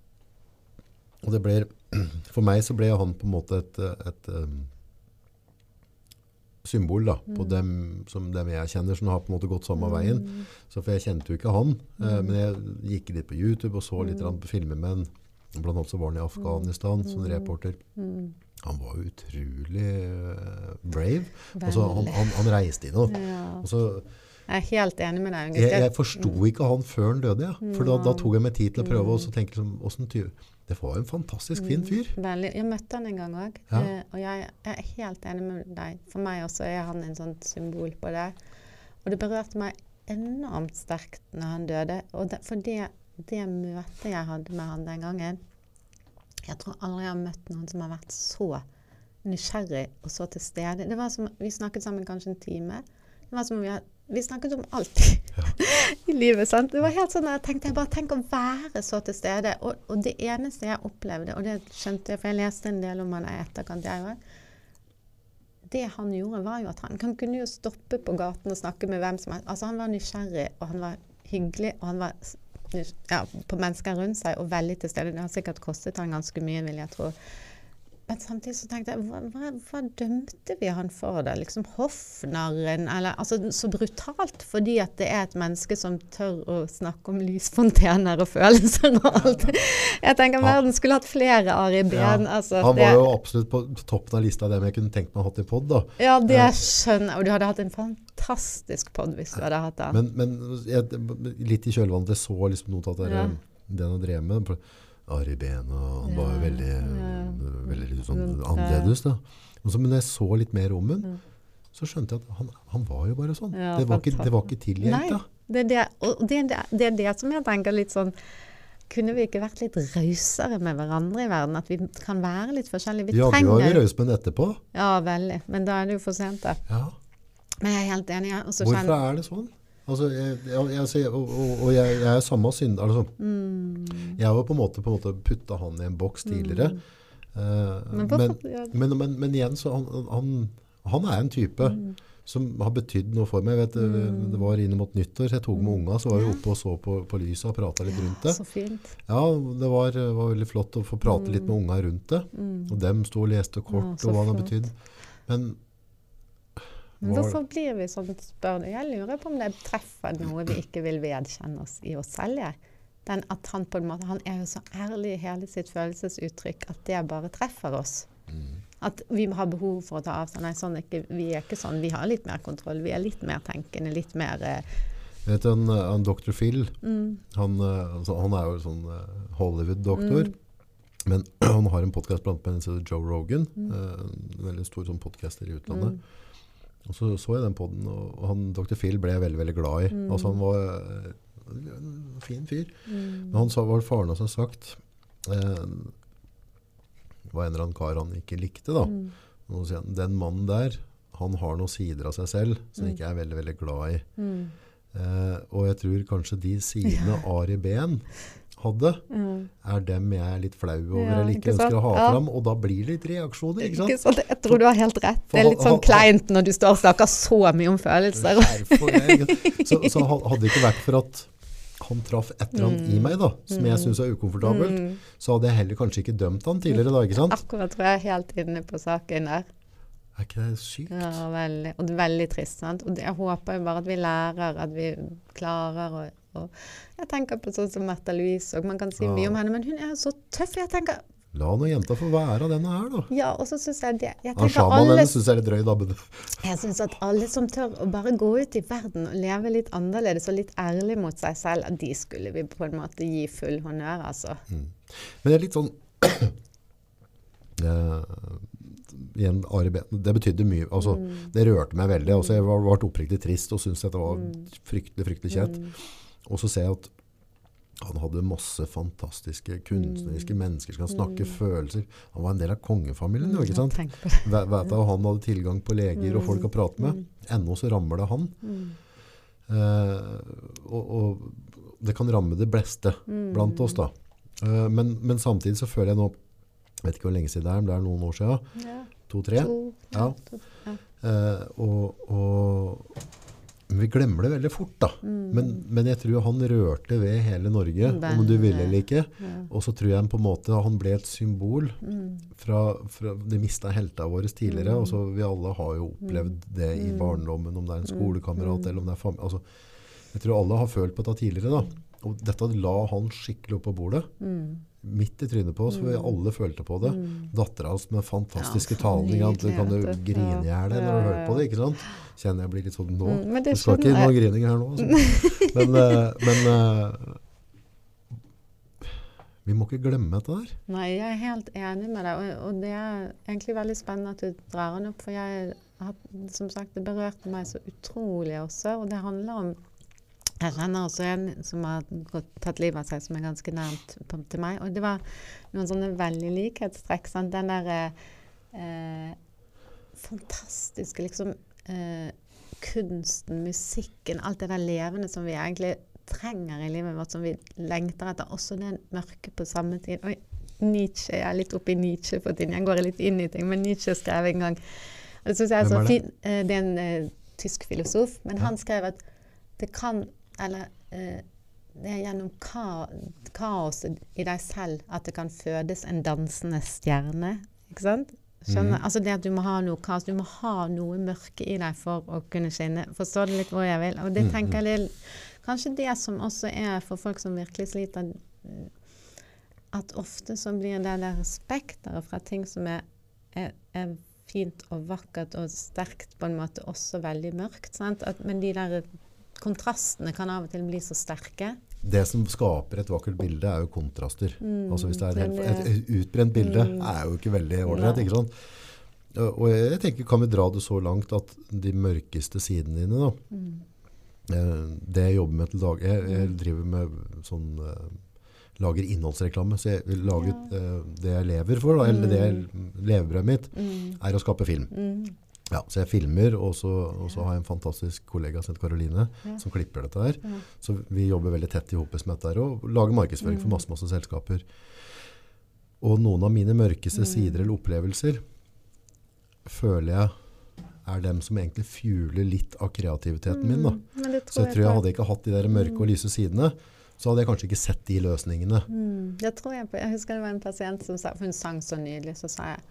Og det blir *clears throat* for meg så ble han på en måte et, et um, symbol da, på Mm. dem, som dem jeg kjenner, som har på en måte gått samme veien. mm, Så for jeg kjente jo ikke han, eh, Mm. men jeg gikk litt på YouTube og så litt Mm. på filmer med han. Blant annet så var han i Afghanistan som reporter. Han var utrolig eh, brave. Altså, han, han, han reiste inn og, Ja. og så, Jeg er helt enig med deg. jeg, jeg forsto ikke han før han døde, ja. For da, da tok jeg meg tid til å prøve og så tenke liksom, Det var en fantastisk fin fyr. Veldig. Jeg møtte han en gang òg, Ja. og jeg, jeg er helt enig med deg. For meg også er han en sånn symbol på det. Og det berørte meg enormt sterkt når han døde. Og det, for det, det møtet jeg hadde med han den gangen Jeg tror aldri jeg har møtt noen som har vært så nysgjerrig og så til stede. Det var som, Vi snakket sammen kanskje en time. Det var som om vi, had- vi snakket om alt *laughs* i livet. sant? Det var helt sånn at jeg tenkte jeg bare tenk å være så til stede. Og, og det eneste jeg opplevde, og det skjønte jeg, for jeg leste en del om han i etterkant, jeg òg Det han gjorde, var jo at han, han kunne jo stoppe på gaten og snakke med hvem som helst. Altså, han var nysgjerrig, og han var hyggelig, og han var ja, på mennesker rundt seg og veldig til stede. Det har sikkert kostet han ganske mye, vil jeg tro. Men samtidig så tenkte jeg, hva, hva, hva dømte vi han for da? Liksom hoffnarren, eller altså så brutalt, fordi at det er et menneske som tør å snakke om lysfontener og følelser og alt. Jeg tenker verden skulle hatt flere Ari Behn. Ja. Altså, Han det, var jo absolutt på toppen av lista av dem jeg kunne tenkt meg å ha hatt i pod. da. ja, det skjønner jeg. Og du hadde hatt en fantastisk pod hvis du hadde hatt den. Men, men jeg, litt i kjølvannet, jeg så liksom noe av det, Ja. den han drev med. Ari Behn, og han var jo veldig, ja. veldig sånn annerledes. da. Så, men når jeg så litt mer om ham, så skjønte jeg at han, han var jo bare sånn. Ja, det, var ikke, det var ikke tilgjengelig. det er det, det, det, det det som jeg tenker litt sånn Kunne vi ikke vært litt rausere med hverandre i verden? At vi kan være litt forskjellige? Vi Ja, du var jo trenger raus med den etterpå. Ja, veldig. Men da er det jo for sent, da. Ja. Men jeg er helt enig. Hvorfor er det sånn? Altså, jeg, jeg, jeg, og, og, jeg, er samme synd. Altså, mm, jeg har jo på en måte, på en måte putta han i en boks tidligere. Eh, Men men, men, men, men igjen, så han, han, han er en type Mm. som har betydd noe for meg. Vet, det- Det var inn mot nyttår, så jeg tok med unga, så var vi oppe og så på, på lyset og prata litt rundt det. Så fint. Ja, det var, var veldig flott å få prate litt med unga rundt det. Mm. Og dem sto og leste kort, Ja, og hva det har betydd. Men Men hvorfor blir vi sånn, spør du? Jeg lurer på om det treffer noe vi ikke vil vedkjenne oss i oss selv. jeg. Den at han på en måte, han er jo så ærlig i hele sitt følelsesuttrykk at det bare treffer oss. Mm. At vi har behov for å ta avstand. Nei, sånn ikke, vi er ikke sånn. Vi har litt mer kontroll. Vi er litt mer tenkende, litt mer eh, vet du, en han Dr. Phil, mm, han, eh, altså, han er jo sånn eh, Hollywood-doktor. Mm. Men *clears throat* han har en podkast blant annet heter Joe Rogan. Mm. eh, En veldig stor sånn podcaster i utlandet. Og så så jeg den podden, og han Dr. Phil ble jeg veldig veldig glad i. Mm. Altså Han var eh, en fin fyr. mm, Men han sa, hva faren hans har sagt eh, Det var en eller annen kar han ikke likte. da. mm, Og så Den mannen der, han har noen sider av seg selv som Mm. jeg ikke er veldig veldig glad i. mm, Eh, og jeg tror kanskje de sidene *laughs* Ari Behn hadde, mm. er dem jeg er litt flau over Ja, eller ikke ikke ønsker å ha Ja. fram. Og da blir det litt reaksjoner. ikke sant? Ikke sant? Jeg tror du har helt rett. Det er litt sånn For kleint når du står og snakker så mye om følelser. Sant? Så, så hadde det ikke vært for at han traff et eller annet i meg da, som jeg syns er ukomfortabelt, Mm. så hadde jeg heller kanskje ikke dømt han tidligere. da, ikke sant? Akkurat tror jeg er helt inne på saken der. Er ikke det sykt? Ja, veldig. Og det er veldig trist. sant? Og jeg håper jo bare at vi lærer, at vi klarer å og Jeg tenker på sånn som Märtha Louise òg. Man kan si Ja. mye om henne, men hun er så tøff. Jeg tenker La nå jenta få være denne her, da. Ja, og så syns jeg det Jeg tenker sjamanen alle den syns jeg er litt drøy, da. Men Jeg syns at alle som tør å bare gå ut i verden og leve litt annerledes og litt ærlig mot seg selv, at de skulle vi på en måte gi full honnør, altså. men det er litt sånn *clears throat* eh, igjen, Ari Behn, det betydde mye. Altså, Mm. Det rørte meg veldig. Altså, jeg var, ble oppriktig trist og syntes dette var Mm. fryktelig fryktelig kjett. Og så ser jeg at han hadde masse fantastiske kunstneriske Mm. mennesker som kan snakke følelser. Han var en del av kongefamilien. jo, ikke sant? Vet du, Han hadde tilgang på leger og folk å prate med. Ennå så rammer det han. Mm. Eh, og, og det kan ramme det beste Mm. blant oss, da. Eh, men, men samtidig så føler jeg nå Jeg vet ikke hvor lenge siden det er, men det er noen år siden. Ja, To-tre. to, Ja. to, ja. Eh, og, og vi glemmer det veldig fort, da. Mm. Men, men jeg tror han rørte ved hele Norge, om du ville eller ikke. Ja. Og så tror jeg på en måte han ble et symbol Mm. fra, fra De mista heltene våre tidligere. og så Vi alle har jo opplevd det i barndommen, om det er en skolekamerat eller om det er familie. Altså, jeg tror alle har følt på dette tidligere. da. Og dette la han skikkelig opp på bordet. Mm. Midt i trynet på oss, for vi alle følte på det. Mm. Dattera hans med fantastiske Ja, at Du kan du grine i hjel når du hører på det. ikke sant? Kjenner jeg blir litt sånn nå. Mm, men det Det skal ikke noe grining her nå. Altså. *laughs* Men, eh, men eh, Vi må ikke glemme dette der. Nei, jeg er helt enig med deg, og, og det er egentlig veldig spennende at du drar den opp, for jeg har, som sagt, det berørte meg så utrolig også, og det handler om jeg kjenner også en som har gått, tatt livet av seg, som er ganske nærmt på, til meg. Og det var noen sånne veldig likhetstrekk. Sant? Den der eh, fantastiske liksom eh, kunsten, musikken, alt det der levende som vi egentlig trenger i livet vårt, som vi lengter etter. Også det mørke på samme tid. Oi, Nietzsche, jeg er litt oppe i Nietzsche for tiden. Jeg går litt inn i ting, men Nietzsche skrev en gang Det jeg er så er fint. Eh, det er en eh, tysk filosof, men Ja. han skrev at det kan Eller eh, det er gjennom ka kaoset i deg selv at det kan fødes en dansende stjerne. Ikke sant? Skjønner? Mm. Altså det at du må ha noe kaos, du må ha noe mørke i deg for å kunne skinne. Forstår du litt hvor jeg vil? Og det Mhm. tenker jeg det er kanskje det som også er for folk som virkelig sliter, eh, at ofte så blir det der spekteret fra ting som er, er, er fint og vakkert og sterkt på en måte også veldig mørkt. Sant? At, men de der kontrastene kan av og til bli så sterke. Det som skaper et vakkert bilde, er jo kontraster. altså Hvis det er et, helt, et, utbrent bilde, Mm. er jo ikke veldig ålreit. Sant? Og jeg tenker, kan vi dra det så langt at de mørkeste sidene dine, da Mm. eh, Det jeg jobber med til dag Jeg, jeg driver med sånn eh, Lager innholdsreklame. Så jeg lager eh, det jeg lever for, da, eller det jeg, levebrødet mitt, Mm. er å skape film. Mm. Ja, så jeg filmer, og så, og så har jeg en fantastisk kollega som heter Karoline, Ja. som klipper dette her. Ja. Så vi jobber veldig tett i hopet med dette her, og lager markedsføring for masse, masse selskaper. Og noen av mine mørkeste sider eller opplevelser føler jeg er dem som egentlig fjuler litt av kreativiteten min. Da. Mm. Så jeg tror jeg hadde ikke hatt de der mørke og lyse sidene, så hadde jeg kanskje ikke sett de løsningene. Mm, det tror jeg på. Jeg husker det var en pasient som sa For hun sang så nydelig, så sa jeg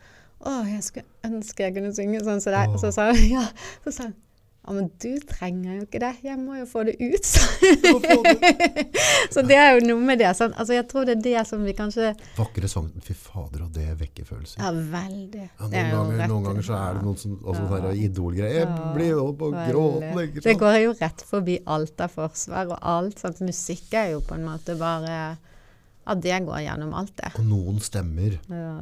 Å, jeg skulle ønske jeg kunne synge sånn som deg. Og Så sa hun *laughs* ja. Så sa hun ja, men du trenger jo ikke det. Jeg må jo få det ut. sa *laughs* så det er jo noe med det. Sånn. Altså, jeg tror det er det som vi kanskje Vakre sang, fy fader, og det vekker følelser. Ja, veldig. Ja, noen, ganger, noen ganger så er det noen som, også sånne idolgreier. Jeg Ja, blir jo på gråten, ikke Det går jo rett forbi alt av forsvar og alt. Sant? Musikk er jo på en måte bare Ja, det går gjennom alt, det. Og noen stemmer Ja.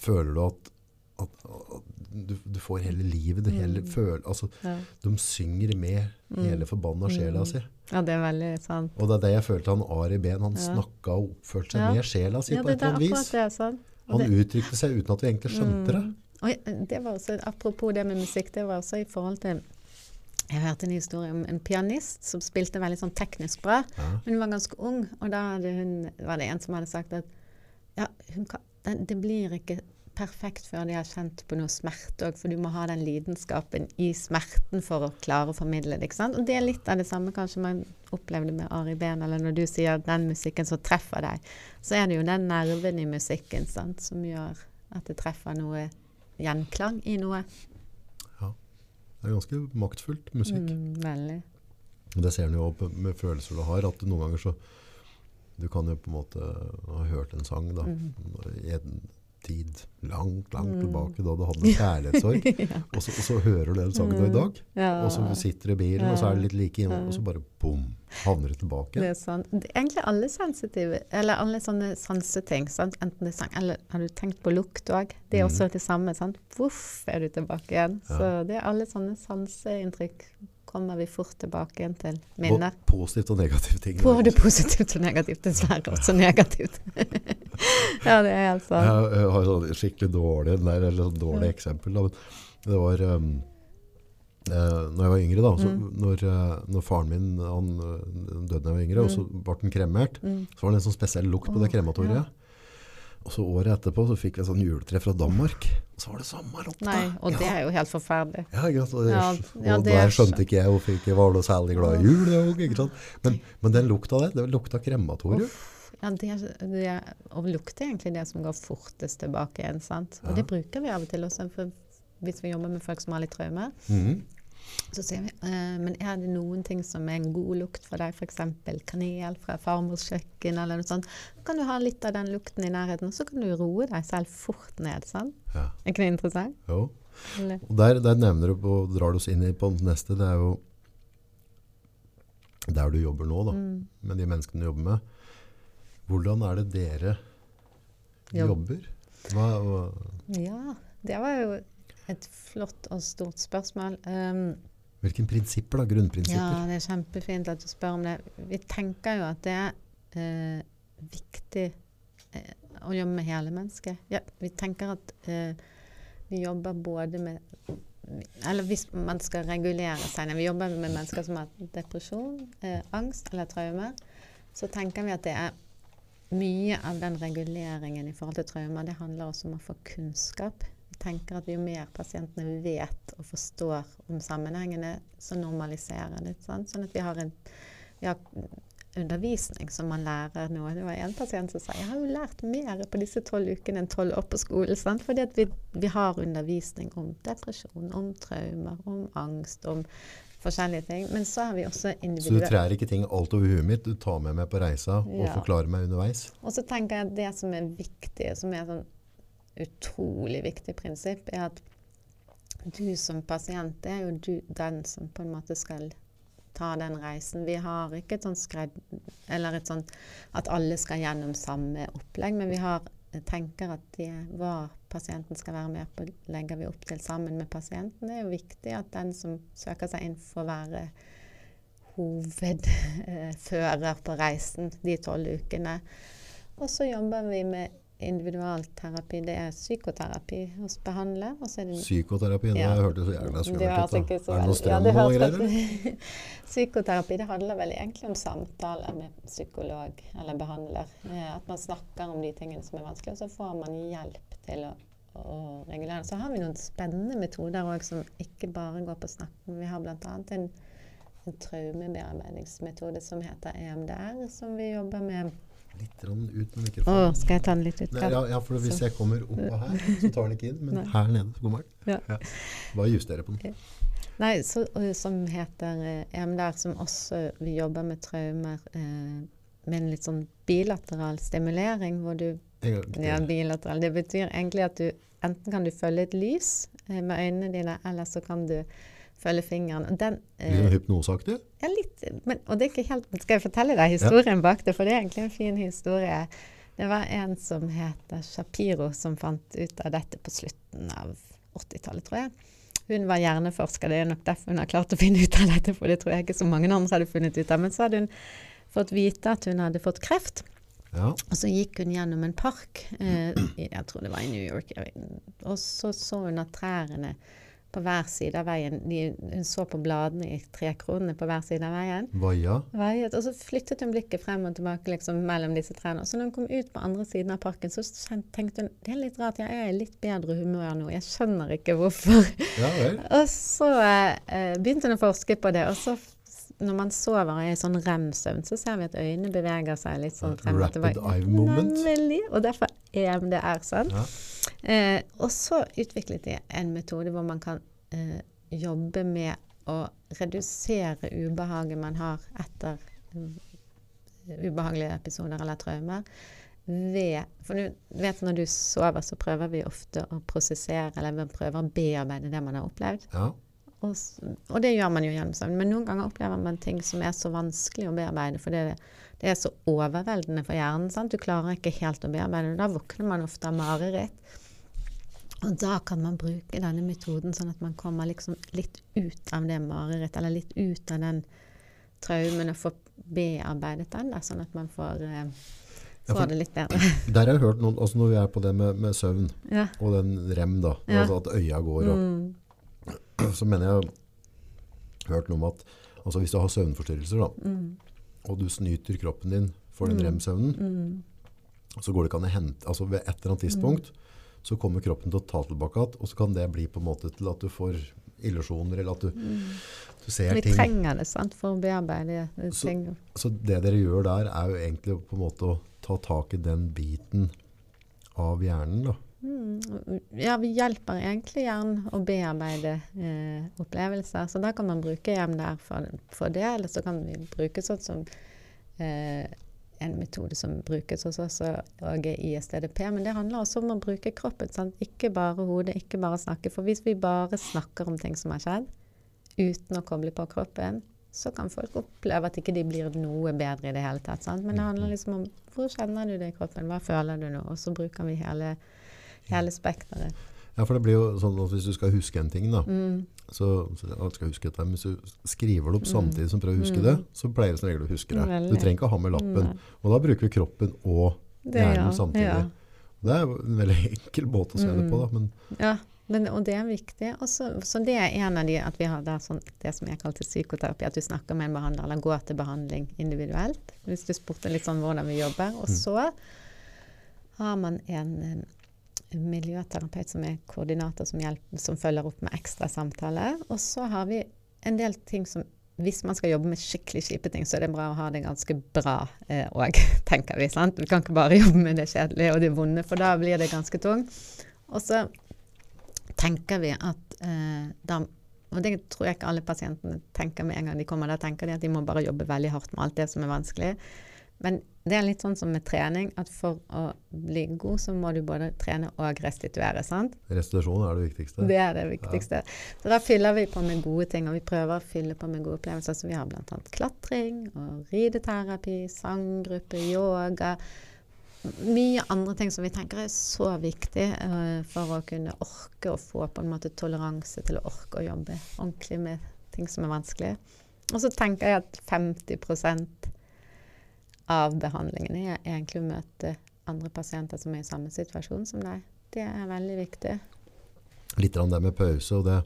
føler du at, at, at du, du får hele livet, det hele føl, altså, Ja. de synger med hele forbanna sjela si. ja, det er veldig sant. Og det er det jeg følte han Ari Behn, han Ja. snakka og oppførte seg med sjela si Ja, på et er eller annet vis. det. Sant? Og Han det- uttrykte seg uten at vi egentlig skjønte det. Oi, det var også, apropos det med musikk, det var også i forhold til Jeg hørte en historie om en pianist som spilte veldig sånn teknisk bra. Ja. Men hun var ganske ung, og da hun, var det en som hadde sagt at ja, hun kan, det, det blir ikke perfekt før de har kjent på noe smerte òg, for du må ha den lidenskapen i smerten for å klare å formidle det. ikke sant? Og det er litt av det samme kanskje man opplevde med Ari Behn, eller når du sier den musikken som treffer deg, så er det jo den nerven i musikken sant, som gjør at det treffer noe gjenklang i noe. Ja. Det er ganske maktfullt musikk. Mm, veldig. Og Det ser en jo med følelser du har, at noen ganger så Du kan jo på en måte ha hørt en sang da, Mm. i en tid langt, langt tilbake da du hadde en *laughs* kjærlighetssorg. og, så, og så hører du den sangen i dag, Ja. og så sitter du i bilen, og så er det litt like innom, og så bare bom, havner du tilbake. Det er er egentlig alle sensitive, eller alle sånne sanseting. Sant? Enten det er sang, eller har du tenkt på lukt òg? Det er også det samme. Sant? Voff, er du tilbake igjen. Ja. Så det er alle sånne sanseinntrykk kommer vi fort tilbake igjen til. Både Minner. positivt og negativt ting. Både positivt og negativt. Dessverre også negativt. *laughs* ja, det er helt sant. Jeg, jeg har sånn skikkelig dårlig, nei, eller sånn dårlig eksempel. Da. Det var um, eh, når jeg var yngre, da, så Mm. når, eh, når faren min han, eh, døde da jeg var yngre, og så ble han kremert, Mm. så var det en sånn spesiell lukt på det krematoriet. krematoriet. Og så året etterpå så fikk vi et sånn juletre fra Danmark, og så var det samme rotta! Nei, og det ja. er jo helt forferdelig. Ja, ikke sant? Og, det, Ja, ja, og der er skjønte ikke jeg hvorfor ikke var noe særlig glad i jul. også, Ikke sant? Men, men den lukta der, det lukta krematorium. Ja, det, det og lukt er egentlig det som går fortest tilbake igjen. sant? Og det bruker vi av og til også. For hvis vi jobber med folk som har litt traumer. Mm så vi eh, Men er det noen ting som er en god lukt for deg, f.eks. kanel fra farmors kjøkken eller noe sånt, så kan du ha litt av den lukten i nærheten, og så kan du roe deg selv fort ned. sant? Ja. Er ikke det interessant? Jo. Eller? Og der, der nevner du og drar du oss inn i på neste, det er jo der du jobber nå, da, Mm. med de menneskene du jobber med. Hvordan er det dere Jobb. jobber? Hva, hva, Ja, det var jo et flott og stort spørsmål. Um, hvilke prinsipper, da? Grunnprinsipper? Ja, det er kjempefint at du spør om det. Vi tenker jo at det er eh, viktig eh, å jobbe med hele mennesket. Ja, vi tenker at eh, vi jobber både med Eller hvis man skal regulere seg Vi jobber med mennesker som har depresjon, eh, angst eller traumer. Så tenker vi at det er mye av den reguleringen i forhold til traumer, det handler også om å få kunnskap. Tenker at jo mer pasientene vet og forstår om sammenhengene, så normaliserer det. Sant? Sånn at vi har en vi har undervisning som man lærer noe. Det var en pasient som sa jeg har jo lært mer på disse tolv ukene enn tolv år på skolen. Sant? Fordi vi, vi har undervisning om depresjon, om traumer, om angst, om forskjellige ting. Men så har vi også Så du trær ikke ting alt over huet mitt, du tar med meg på reisa og Ja. forklarer meg underveis? Og så tenker jeg at det som er viktig, som er sånn utrolig viktig prinsipp, er at du som pasient, er jo du, den som på en måte skal ta den reisen. Vi har ikke et sånt skred... Eller et sånt at alle skal gjennom samme opplegg, men vi har tenker at det hva pasienten skal være med på, legger vi opp til sammen med pasienten. Det er jo viktig at den som søker seg inn, får være hovedfører på reisen de tolv ukene. Og så jobber vi med individualterapi. Det er psykoterapi hos behandler. Er det Psykoterapi, det hørtes så jævla skummelt ut. Er det noe strøm ja, og greier? *laughs* Psykoterapi det handler vel egentlig om samtaler med psykolog eller behandler. Eh, At man snakker om de tingene som er vanskelig, og så får man hjelp til å, å regulere. Så har vi noen spennende metoder òg som ikke bare går på snakk. Vi har bl.a. en, en traumebearbeidingsmetode som heter EMDR, som vi jobber med. Litt ut med Å, mikrofonen. skal jeg ta den litt ut? Nei, ja, ja, for hvis Så- jeg kommer oppå her, så tar den ikke inn. Men Nei. her nede så morgen. Ja. Ja. Bare justere på den. Nei, så, som heter EMDR, som også vi jobber med traumer eh, med en litt sånn bilateral stimulering, hvor du. Ja, bilateral. Det betyr egentlig at du enten kan du følge et lys eh, med øynene dine, eller så kan du følge fingeren. Og Den, Litt sånn eh, hypnoseaktig? ja, litt, men, og det er ikke helt Skal jeg fortelle deg historien bak det? For det er egentlig en fin historie. Det var en som heter Shapiro, som fant ut av dette på slutten av 80-tallet, tror jeg. Hun var hjerneforsker, det er nok derfor hun har klart å finne ut av dette, for det tror jeg ikke så mange andre hadde funnet ut av. Men så hadde hun fått vite at hun hadde fått kreft. Ja. Og så gikk hun gjennom en park, eh, jeg tror det var i New York, og så så hun at trærne på hver side av veien, de, hun så på bladene i trekronene på hver side av veien, Vaia. veiet, og så flyttet hun blikket frem og tilbake liksom mellom disse trærne. Og så når hun kom ut på andre siden av parken, så tenkte hun, det er litt rart, jeg er i litt bedre humør nå, jeg skjønner ikke hvorfor. Ja. *laughs* Og så eh, begynte hun å forske på det, og så når man sover og er i sånn rem-søvn, så ser vi at øynene beveger seg litt sånn frem og tilbake. moment. Nemlig, og derfor EMDR, sånn. Ja. Eh, og så utviklet de en metode hvor man kan eh, jobbe med å redusere ubehaget man har etter ubehagelige episoder eller traumer. Ved, for du vet når du sover, så prøver vi ofte å prosessere, eller vi prøver å bearbeide det man har opplevd. ja. Og, og det gjør man jo gjennom søvn. Men noen ganger opplever man ting som er så vanskelig å bearbeide, for det, det er så overveldende for hjernen. Sant? Du klarer ikke helt å bearbeide det. Da våkner man ofte av mareritt. Og da kan man bruke denne metoden sånn at man kommer liksom litt ut av det marerittet, eller litt ut av den traumen, og får bearbeidet den, da, sånn at man får, eh, Ja, for- det litt bedre. *laughs* Der har jeg hørt noen, altså når vi er på det med, med søvn Ja. og den rem, da, Ja. altså at øya går og Mm. *clears throat* så mener jeg hørt noe om at altså hvis du har søvnforstyrrelser, da, Mm. og du snyter kroppen din for den rem-søvnen, Mm. så går det ikke an å hente altså Ved et eller annet tidspunkt så kommer kroppen til å ta tilbake igjen, og så kan det bli på en måte til at du får illusjoner, eller at du, du ser Vi ting. trenger det sant, for å bearbeide det. Så- ting. Så det dere gjør der, er jo egentlig på en måte å ta tak i den biten av hjernen. da. Mm, Ja, vi hjelper egentlig hjernen å bearbeide eh, opplevelser. Så da kan man bruke EMDR for, for det, eller så kan vi bruke sånn som eh, en metode som brukes hos oss, og ISDDP. Men det handler også om å bruke kroppen. Sant? Ikke bare hodet, ikke bare snakke. For hvis vi bare snakker om ting som har skjedd, uten å koble på kroppen, så kan folk oppleve at ikke de blir noe bedre i det hele tatt. Sant? Men det handler liksom om hvor kjenner du det i kroppen, hva føler du nå? Og så bruker vi hele, hele spekteret. Ja, for det blir jo sånn at hvis du skal huske en ting, da, Mm. så, så men hvis du skriver det opp samtidig som prøver å huske det, så pleier det som regel å huske det. Du trenger ikke å ha med lappen. Nei. Og da bruker vi kroppen og Det, hjernen ja, samtidig. ja. Det er en veldig enkel måte å se det på, da. Men Ja, men, og det er viktig. Også, så, det er en av de at vi har der sånn, det som jeg kalte psykoterapi, at du snakker med en behandler, eller går til behandling individuelt. Hvis du spurte litt sånn hvordan vi jobber. Og så har man en, eh, miljøterapeut som er koordinator, som, hjelper, som følger opp med ekstra samtaler. Og så har vi en del ting som hvis man skal jobbe med skikkelig kjipe ting, så er det bra å ha det ganske bra òg, *laughs* tenker vi. sant? Vi kan ikke bare *laughs* jobbe med det kjedelige og det vonde, for da blir det ganske tungt. Og så tenker vi at eh, da Og det tror jeg ikke alle pasientene tenker med en gang de kommer. Da tenker de at de må bare jobbe veldig hardt med alt det som er vanskelig. Men det er litt sånn som med trening, at for å bli god, så må du både trene og restituere. sant? restitusjon er det viktigste. Det er det viktigste. Så da fyller vi på med gode ting, og vi prøver å fylle på med gode opplevelser. Så vi har bl.a. klatring og rideterapi, sanggruppe, yoga. Mye andre ting som vi tenker er så viktig uh, for å kunne orke å få på en måte toleranse til å orke å jobbe ordentlig med ting som er vanskelig. Og så tenker jeg at 50 av behandlingene er egentlig å møte andre pasienter som er i samme situasjon som deg. Det er veldig viktig. Litt av det med pause og det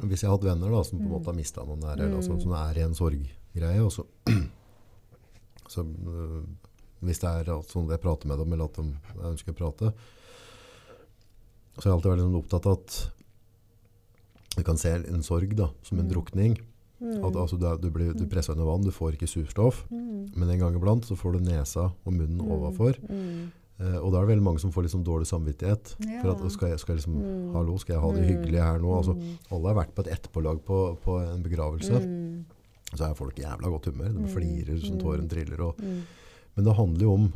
Hvis jeg har hatt venner da, som på en måte har mista noen nære, eller som er i en sorggreie, og så, *clears throat* så øh, Hvis det er sånn at jeg prater med dem, eller at de ønsker å prate, så har jeg alltid vært liksom opptatt av at du kan se en sorg da, som en drukning. At, altså, du, du, blir, du presser under vann, du får ikke surstoff, men en gang iblant så får du nesa og munnen overfor. Eh, og da er det veldig mange som får sånn dårlig samvittighet. For at, skal jeg, skal jeg liksom, hallo, skal jeg ha det hyggelig her nå? Altså, alle har vært på et etterpålag på, på en begravelse. Så er folk i jævla godt humør. De flirer som tåren triller. Og, Men det handler jo om,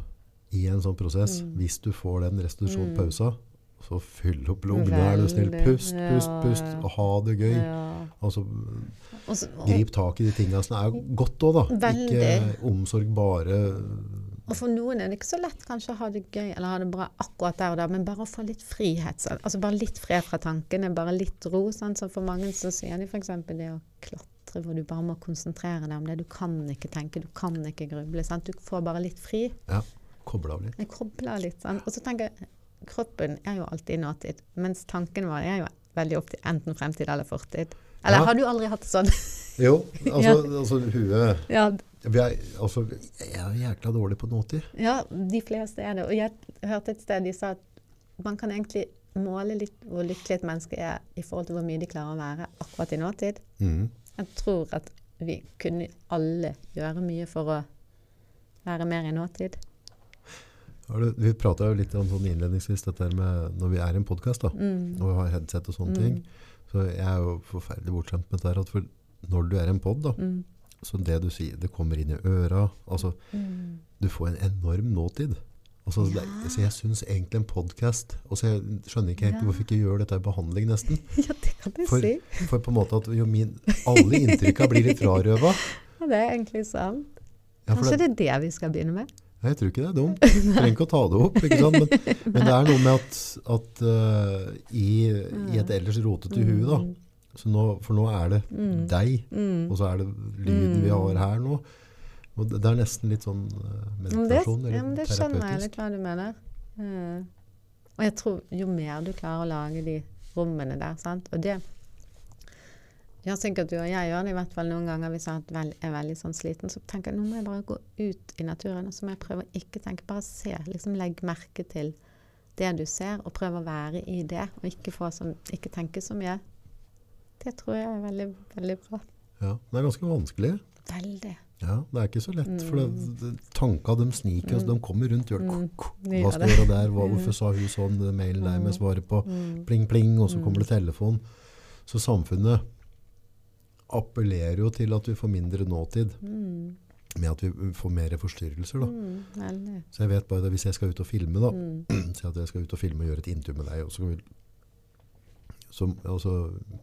i en sånn prosess, hvis du får den restitusjonspausa, så fyll opp lungene, er du snill. Pust, pust, Ja, pust, ja. og ha det gøy. Ja. Altså, grip tak i de tingene som er godt òg, da. Veldig. Ikke omsorg bare og for noen er det ikke så lett kanskje å ha det gøy eller ha det bra akkurat der og da, men bare å få litt frihet. Altså bare litt fred fra tankene, bare litt ro. Sant? Så for mange så sier de f.eks. det å klatre hvor du bare må konsentrere deg om det. Du kan ikke tenke, du kan ikke gruble. Sant? Du får bare litt fri. Ja, koble av litt. Jeg kobler litt. Sant? Og så tenker jeg kroppen er jo alltid i nåtid, mens tanken vår er jo veldig opp til enten fremtid eller fortid. Eller Ja. har du aldri hatt det sånn? *laughs* Jo, altså, altså huet ja, vi er, altså, Jeg er jækla dårlig på nåtid. Ja, de fleste er det. Og jeg hørte et sted de sa at man kan egentlig måle litt hvor lykkelig et menneske er i forhold til hvor mye de klarer å være akkurat i nåtid. Mm. Jeg tror at vi kunne alle gjøre mye for å være mer i nåtid. Du- Vi prata jo litt om sånn innledningsvis dette med når vi er i en podkast og har headset og sånne ting. Så jeg er jo forferdelig bortskjemt med dette. For når du er i en pod, da, så det du sier, det kommer inn i øra. Altså, du får en enorm nåtid. Altså, det, så jeg syns egentlig en podkast altså Jeg skjønner ikke helt Ja. hvorfor ikke gjør dette i behandling, nesten. *laughs* Ja, det kan du For, si. for på en måte at jo min, alle inntrykka blir litt *laughs* frarøva. Ja, det er egentlig sant. Ja, Kanskje det- det er det vi skal begynne med? Nei, Jeg tror ikke det er dumt. Du trenger ikke å ta det opp. Men, *laughs* men det er noe med at, at uh, i, i et ellers rotete hue, da så nå, For nå er det deg, og så er det lyden vi har her nå. Og det, det er nesten litt sånn eh, Men det, eller ja, men det skjønner jeg litt hva du mener. Eh, og jeg tror jo mer du klarer å lage de rommene der, sant Og det ja, sikkert du og jeg gjør det i hvert fall noen ganger hvis jeg er veld- veldig sånn sliten. Så tenker jeg nå må jeg bare gå ut i naturen og så må jeg prøve å ikke tenke, bare se. liksom Legg merke til det du ser, og prøve å være i det. Og ikke, få sånn, ikke tenke så mye. Det tror jeg er veldig, veldig bra. Ja, det er ganske vanskelig. Veldig. Ja, Det er ikke så lett. For det, det, tanka de sniker, altså, de kommer rundt hjørnet. Mm. Hva står det. der? Hva, hvorfor sa hun sånn? Mailen der med svaret på pling, pling, og så kommer det telefon. Så samfunnet appellerer jo til at vi får mindre nåtid med at vi får mer forstyrrelser. da. Mm. Så jeg vet bare at hvis jeg skal ut og filme, da, Mm. *clears throat* si at jeg skal ut og filme og gjøre et intervju med deg, og så, så altså,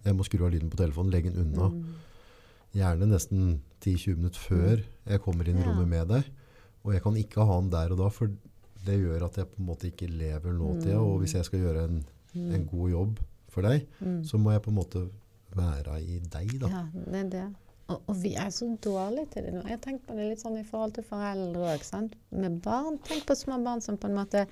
jeg må skru av lyden på telefonen, legge den unna. Mm. gjerne nesten 10-20 minutter før jeg kommer inn i Ja. rommet med deg. Og jeg kan ikke ha den der og da, for det gjør at jeg på en måte ikke lever nåtida. Og hvis jeg skal gjøre en, en god jobb for deg, så må jeg på en måte være i deg, da. Ja, det er det. Og, og vi er så dårlige til det nå. Jeg har tenkt på det litt sånn i forhold til foreldre òg. Med barn. Tenk på små barn som på en måte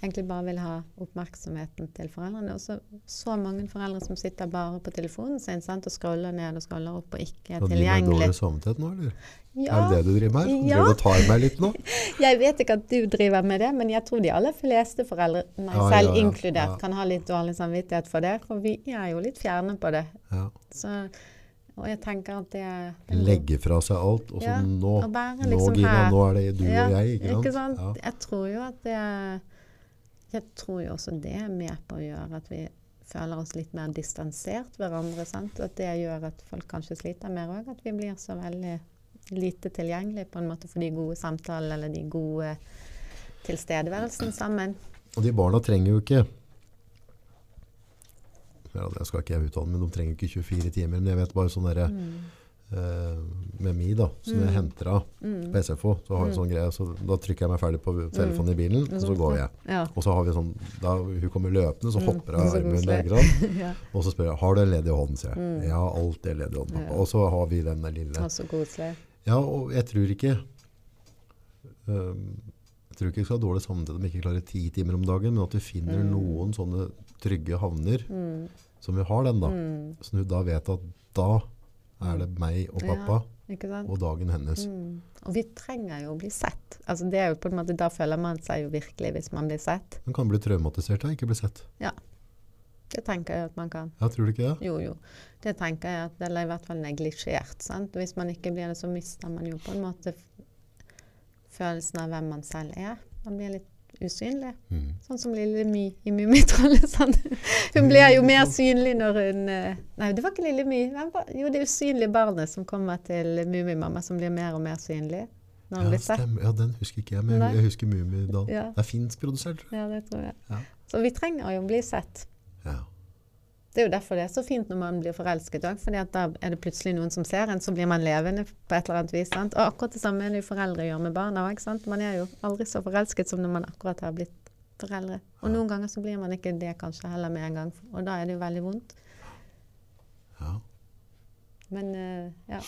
egentlig bare vil ha oppmerksomheten til foreldrene. Og så, så mange foreldre som sitter bare på telefonen sin sant? og scroller ned og scroller opp og ikke er Og driver Har tilgjengelig. dårlig samvittighet nå, eller? Ja, Er det det du driver med? Ja. Driver du og tar meg litt nå? *laughs* jeg vet ikke at du driver med det, men jeg tror de aller fleste foreldre, meg Ja, selv ja, inkludert, kan ha litt dårlig samvittighet for det. For vi er jo litt fjerne på det. Ja. Så, og jeg tenker at det, det er Legge fra seg alt. Og så nå, og liksom nå Gina, nå er det du og jeg. Ikke sant? sant? Ja. Jeg tror jo at det Jeg tror jo også det er med på å gjøre at vi føler oss litt mer distansert hverandre. Sant? At det gjør at folk kanskje sliter mer òg. At vi blir så veldig lite tilgjengelige på en måte for de gode samtalene eller de gode tilstedeværelsene sammen. Og de barna trenger jo ikke ja, Det skal ikke jeg uttale, men de trenger ikke 24 timer. Men jeg vet bare sånn derre eh, Med Mi, da, som jeg henter av på SFO, så har jeg sånn greie, så da trykker jeg meg ferdig på telefonen i bilen, og så går jeg. Ja. Og så har vi sånn Da hun kommer løpende, så hopper jeg *laughs* av armen. koselig. *laughs* ja. Og så spør jeg har du en ledig hånd, sier jeg. Jeg har alltid en ledig hånd, pappa. Ja. Og så har vi den der lille. Ja, og jeg tror ikke um, Jeg tror ikke vi skal ha dårlig samvittighet om vi ikke klarer ti timer om dagen, men at vi finner noen sånne trygge havner Mm. som vi har den, da. Så du da vet at da er det meg og pappa Ja, og dagen hennes. Mm. Og vi trenger jo å bli sett. Altså det er jo på en måte, Da føler man seg jo virkelig hvis man blir sett. Man kan bli traumatisert av ikke bli sett. Ja. Det tenker jeg at man kan. Ja, tror du ikke det? Jo, jo. Det tenker jeg at Eller i hvert fall neglisjert. sant? Hvis man ikke blir det, så mister man jo på en måte følelsen av hvem man selv er. Man blir litt usynlig. Mm. Sånn som lille My i Mummitrollet. *laughs* Sånn. Hun blir jo mer synlig når hun eh, Nei, det var ikke lille My. Jo, det usynlige barnet som kommer til Mummimamma, som blir mer og mer synlig når hun Ja, blir sett. ja, den husker ikke jeg, men jeg husker Mummidalen. Ja. Det er finsk produsert. tror jeg. Ja, det tror jeg. Ja. Så vi trenger jo å bli sett. Ja. Det er jo derfor det er så fint når man blir forelsket òg, fordi da er det plutselig noen som ser en, så blir man levende på et eller annet vis. Sant? Og akkurat det samme er det jo foreldre gjør med barna òg. Man er jo aldri så forelsket som når man akkurat har blitt foreldre. Og noen ganger så blir man ikke det kanskje heller med en gang, og da er det jo veldig vondt. ja. Men uh, ja.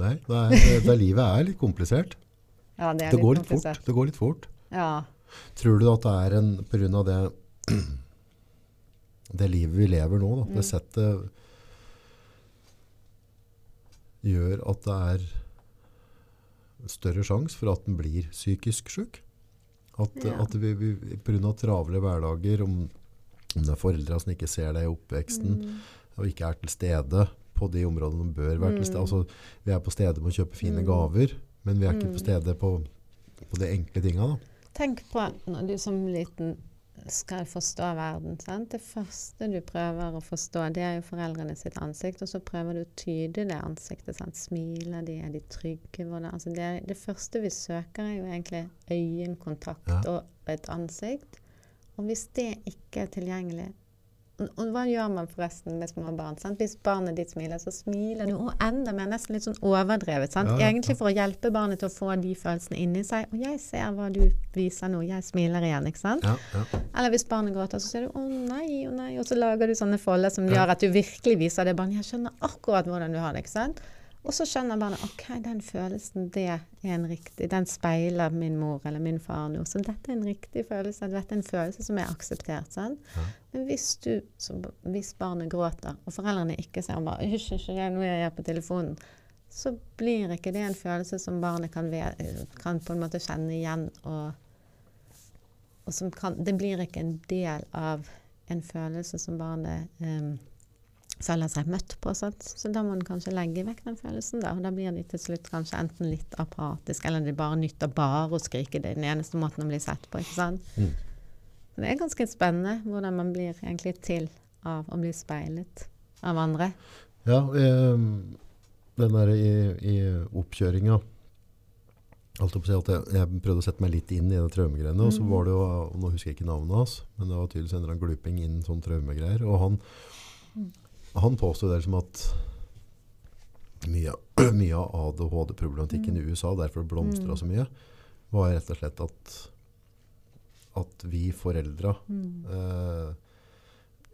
Nei, det er, det livet er litt komplisert. ja det er Det går litt litt fort. komplisert. Det går litt fort. Ja. Tror du at det er en av det *clears throat* det livet vi lever nå, da, Mm. det settet gjør at det er større sjanse for at en blir psykisk syk? At, Ja. at vi, vi av travle hverdager, om, om det er foreldre som ikke ser deg i oppveksten, Mm. og ikke er til stede på de områdene de bør være til Mm. stede. Altså, vi er på stedet med å kjøpe fine gaver, men vi er ikke Mm. på stedet på, på de enkle tinga. Da. Tenk på når du som liten skal forstå verden. Sant? Det første du prøver å forstå, det er jo foreldrene sitt ansikt, og så prøver du å tyde det ansiktet. Sant? Smiler de, er de trygge? Hvordan? Altså det, det første vi søker, er jo egentlig øyekontakt Ja. og et ansikt. Og hvis det ikke er tilgjengelig og, hva gjør man forresten med små barn? Sant? Hvis barnet ditt smiler, så smiler du, og enda mer, nesten litt sånn overdrevet. Sant? Ja, ja, Egentlig for å hjelpe barnet til å få de følelsene inni seg. Og jeg ser hva du viser nå, jeg smiler igjen, ikke sant? Ja, ja. Eller hvis barnet gråter, så sier du 'å nei, å nei', og så lager du sånne folder som gjør at du virkelig viser det barnet. 'Jeg skjønner akkurat hvordan du har det', ikke sant? Og så skjønner barnet 'OK, den følelsen, det er en riktig Den speiler min mor eller min far nå'. Så dette er en riktig følelse. Dette er en følelse som er akseptert. sant? Ja. Men hvis, du, så, hvis barnet gråter, og foreldrene ikke ser bare 'hysj, hysj, jeg- nå er jeg på telefonen', så blir ikke det en følelse som barnet kan, kan på en måte kjenne igjen og og som kan, det blir ikke en del av en følelse som barnet em, føler seg møtt på. Sant? Så da må en kanskje legge vekk den følelsen. Da. Og da blir de til slutt kanskje enten litt apatiske, eller de bare nytter bare å skrike. Det er den eneste måten å bli sett på. ikke sant? Mm. Det er ganske spennende hvordan man blir egentlig til av å bli speilet av andre. Ja, eh, den der i, i oppkjøringa jeg, prøvde å sette meg litt inn i det traumegreiene. Og så var det jo, nå husker jeg ikke navnet hans, men det var tydeligvis en eller annen gluping innen sånn traumegreier. Og han Han påstod det som at mye, av- *clears throat* mye av ADHD-problematikken i USA, derfor blomstra mm. så mye, var rett og slett at, at vi foreldra, eh,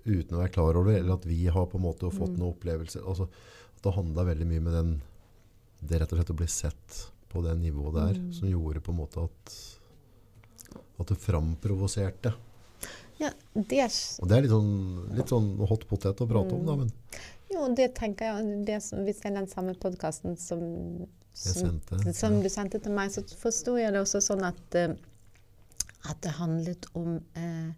uten å være klar over det, eller at vi har på en måte fått noen opplevelser, altså at det handla veldig mye med den, det rett og slett å bli sett på det nivået der, som gjorde på en måte at, at det framprovoserte. Ja, det, Og det er litt sånn, litt sånn hot potet å prate om, da, men jo, det tenker jeg det som, Hvis er den samme podkasten som, som, som du sendte til meg, så forsto jeg det også sånn at, eh, at det handlet om eh,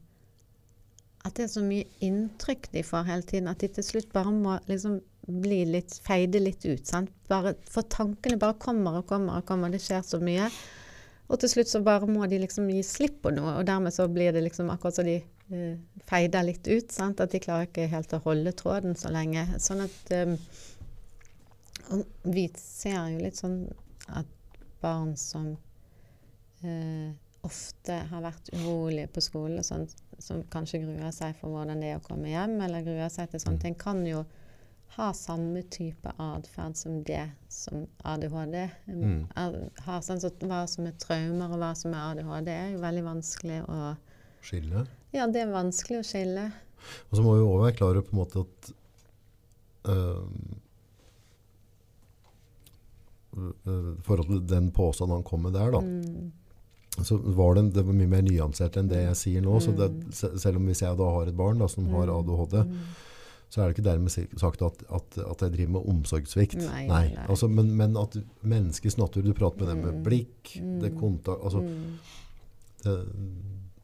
At det er så mye inntrykk de får hele tiden, at de til slutt bare må liksom bli litt feide litt ut. Sant? Bare, for tankene bare kommer og kommer og kommer, det skjer så mye. Og til slutt så bare må de liksom gi slipp på noe, og dermed så blir det liksom akkurat så de eh, feider litt ut. Sant? At de klarer ikke helt å holde tråden så lenge. Sånn at og vi ser jo litt sånn at barn som eh, ofte har vært urolige på skolen, sånt, som kanskje gruer seg for hvordan det er å komme hjem, eller gruer seg til sånne ting, kan jo ha samme type atferd som det som ADHD Mm. er, har. Sånn, så hva som er traumer, og hva som er ADHD, er jo veldig vanskelig å Skille. Ja, det er vanskelig å skille. Og så må vi også være klar over på en måte at uh, forhold til den påstanden han kom med der, da, Mm. så var det, det var mye mer nyansert enn det jeg sier nå. Så det, Mm. selv om hvis jeg da har et barn da, som har ADHD, så er det ikke dermed sagt at, at, at jeg driver med omsorgssvikt. Nei, nei. nei. Altså, men, men at menneskets natur, du prater med dem med blikk, det kontakt altså, det,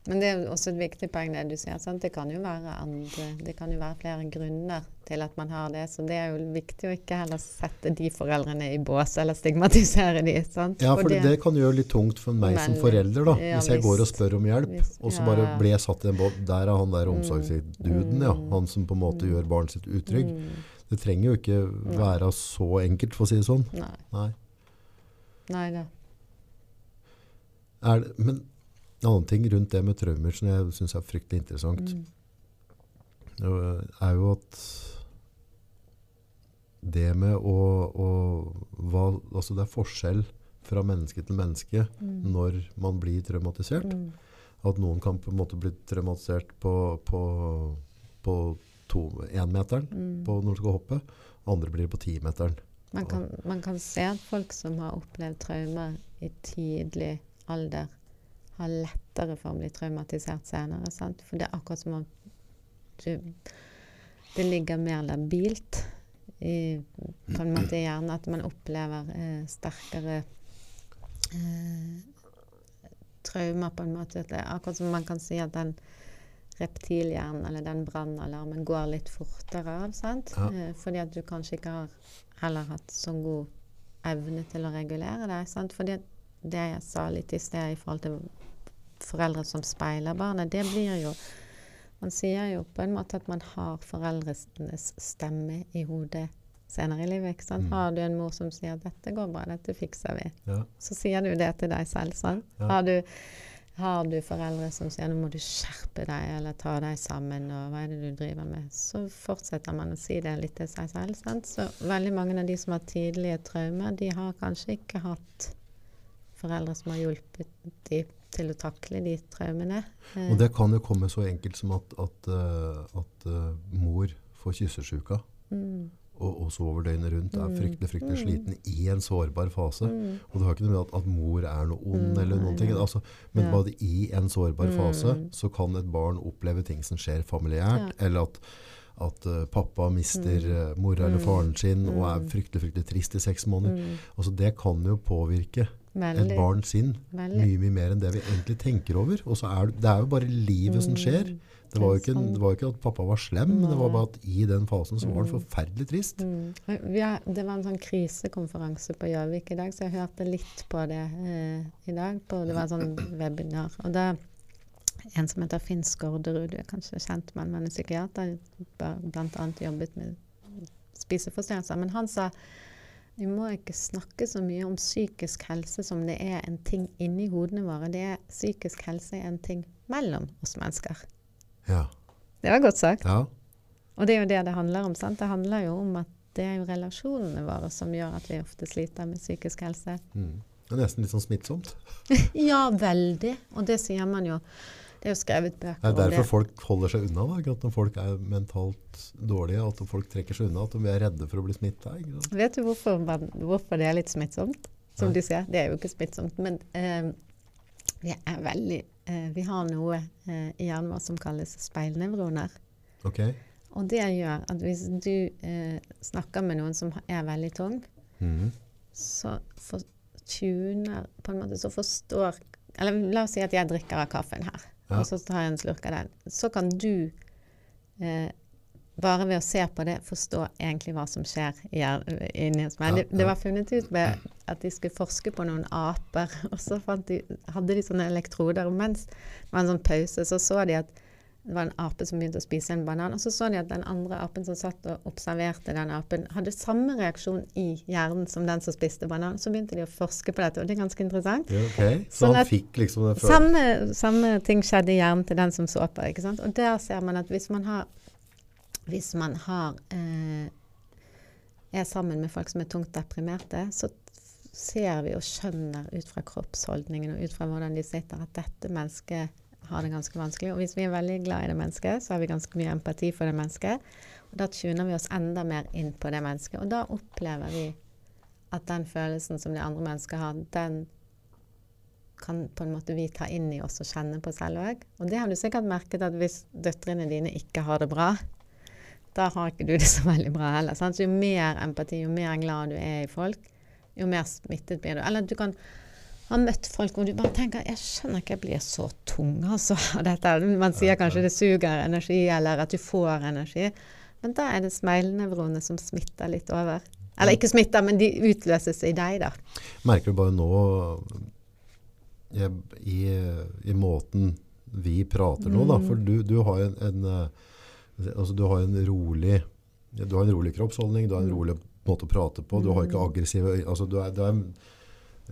Men det er også et viktig poeng det du sier. Sant? Det kan andre Det kan jo være flere grunner til at man har det. Så det er jo viktig å ikke heller sette de foreldrene i bås eller stigmatisere de. Sant? Ja, for det, det kan gjøre litt tungt for meg som forelder, da. Ja, hvis jeg går og spør om hjelp, Visst. og så bare ja. blir jeg satt i en båt. Der er han der omsorgsduden, ja. Mm. Han som på en måte gjør barnet sitt utrygg. Det trenger jo ikke være så enkelt, for å si det sånn. Nei. Nei. Nei da. Er det, men en annen ting rundt det med traumer som jeg syns er fryktelig interessant, Mm. er jo at det med å, å hva, Altså det er forskjell fra menneske til menneske når man blir traumatisert. Mm. At noen kan på en måte bli traumatisert på, på, på énmeteren Mm. på når du skal hoppe. Andre blir på timeteren. Man kan, man kan se at folk som har opplevd traumer i tidlig alder, har lettere for å bli traumatisert senere. Sant? For det er akkurat som om du, det ligger mer labilt i, på en måte i hjernen. At man opplever eh, sterkere eh, traumer på en måte. Det er akkurat som man kan si at den reptilhjernen eller den brannalarmen går litt fortere av. sant? Ja. Eh, fordi at du kanskje ikke har heller hatt så god evne til å regulere deg. sant? Fordi det jeg sa litt i sted i forhold til foreldre som speiler barnet, det blir jo Man sier jo på en måte at man har foreldrenes stemme i hodet senere i livet. ikke sant? Mm. Har du en mor som sier 'dette går bra, dette fikser vi', Ja. så sier du det til deg selv. sant? Ja. Har, du, har du foreldre som sier 'nå må du skjerpe deg', eller 'ta deg sammen', og 'hva er det du driver med', så fortsetter man å si det litt til seg selv. sant? Så veldig mange av de som har tidlige traumer, de har kanskje ikke hatt foreldre som har hjulpet dem til å takle de traumene. Eh, Og det kan jo komme så enkelt som at, at, eh, at eh, mor får kyssesjuka mm, og, og sover døgnet rundt, er Mm. fryktelig fryktelig Mm. sliten i en sårbar fase. mm, Og det har ikke noe med at, at mor er noe ond eller noen ting. Altså, men Ja. bare i en sårbar fase så kan et barn oppleve ting som skjer familiært, eller at, at uh, pappa mister eh, mora eller faren sin og er fryktelig fryktelig trist i seks måneder. mm, Altså, det kan jo påvirke veldig. barn sin sinn. mye mye mer enn det vi egentlig tenker over. Og så er det, det er jo bare livet som skjer. Mm, Det var, ikke, det var jo ikke at pappa var slem, men det var bare at i den fasen så var han Mm. forferdelig trist. Mm. Ja, det var en sånn krisekonferanse på Gjøvik i dag, så jeg hørte litt på det eh, i dag. På, det var en sånn webinar. Og da en som heter Finn Skårderud, du er kanskje kjent med han, men er psykiater, bl.a. jobbet med spiseforstyrrelser. Men han sa vi må ikke snakke så mye om psykisk helse som det er en ting inni hodene våre. Det er Psykisk helse er en ting mellom oss mennesker. Ja. Det var godt sagt. ja. Og det er jo det det handler om. sant? Det handler jo om at det er jo relasjonene våre som gjør at vi ofte sliter med psykisk helse. Mm. Det er nesten litt sånn smittsomt. *laughs* Ja, veldig. Og det sier man jo. Det er jo skrevet Det Det er derfor folk holder seg unna. Da. ikke At når folk er mentalt dårlige, at folk trekker seg unna, at de er redde for å bli smitta. Vet du hvorfor, man- hvorfor det er litt smittsomt? Som Nei. du sier, det er jo ikke smittsomt. Men eh, vi er veldig eh, Vi har noe eh, i hjernen vår som kalles speilnevroner. Okay. Og det gjør at hvis du eh, snakker med noen som er veldig tung, Mhm. så for, tuner på en måte Så forstår Eller la oss si at jeg drikker av kaffen her, Ja. og så tar jeg en slurk av den. Så kan du eh, bare ved å se på det forstå egentlig hva som skjer inni hos meg. Ja, Det, det var funnet ut med at de skulle forske på noen aper, *laughs* og så fant de, hadde de sånne elektroder. Og mens det var en sånn pause, så så de at det var en ape som begynte å spise en banan, og så så de at den andre apen som satt og observerte den apen, hadde samme reaksjon i hjernen som den som spiste banan. Så begynte de å forske på dette, og det er ganske interessant. Ja, ok. Så Sånn han fikk liksom det før. Samme, samme ting skjedde i hjernen til den som så på. ikke sant? Og der ser man at hvis man har, hvis man har eh, er sammen med folk som er tungt deprimerte, så ser vi og skjønner ut fra kroppsholdningen og ut fra hvordan de sitter, at dette mennesket har det ganske vanskelig. Og hvis vi er veldig glad i det mennesket, så har vi ganske mye empati for det mennesket. Og da tuner vi oss enda mer inn på det mennesket. Og da opplever vi at den følelsen som det andre mennesket har, den kan på en måte vi ta inn i oss og kjenne på selv òg. Og det har du sikkert merket at hvis døtrene dine ikke har det bra, da har ikke du det så veldig bra heller. Sant? Jo mer empati, jo mer glad du er i folk, jo mer smittet blir du. Eller du kan ha møtt folk hvor du bare tenker 'Jeg skjønner ikke jeg blir så tung', altså. *laughs* Dette. Man sier kanskje det suger energi, eller at du får energi. Men da er det speilnevronene som smitter litt over. Eller ikke smitter, men de utløses i deg, da. Merker du bare nå jeg, i, i måten vi prater nå, Mm. da, for du, du har en, en eh, altså du har en rolig du har en rolig kroppsholdning, du har en Mm. rolig måte å prate på, du har ikke aggressive altså du er, du er,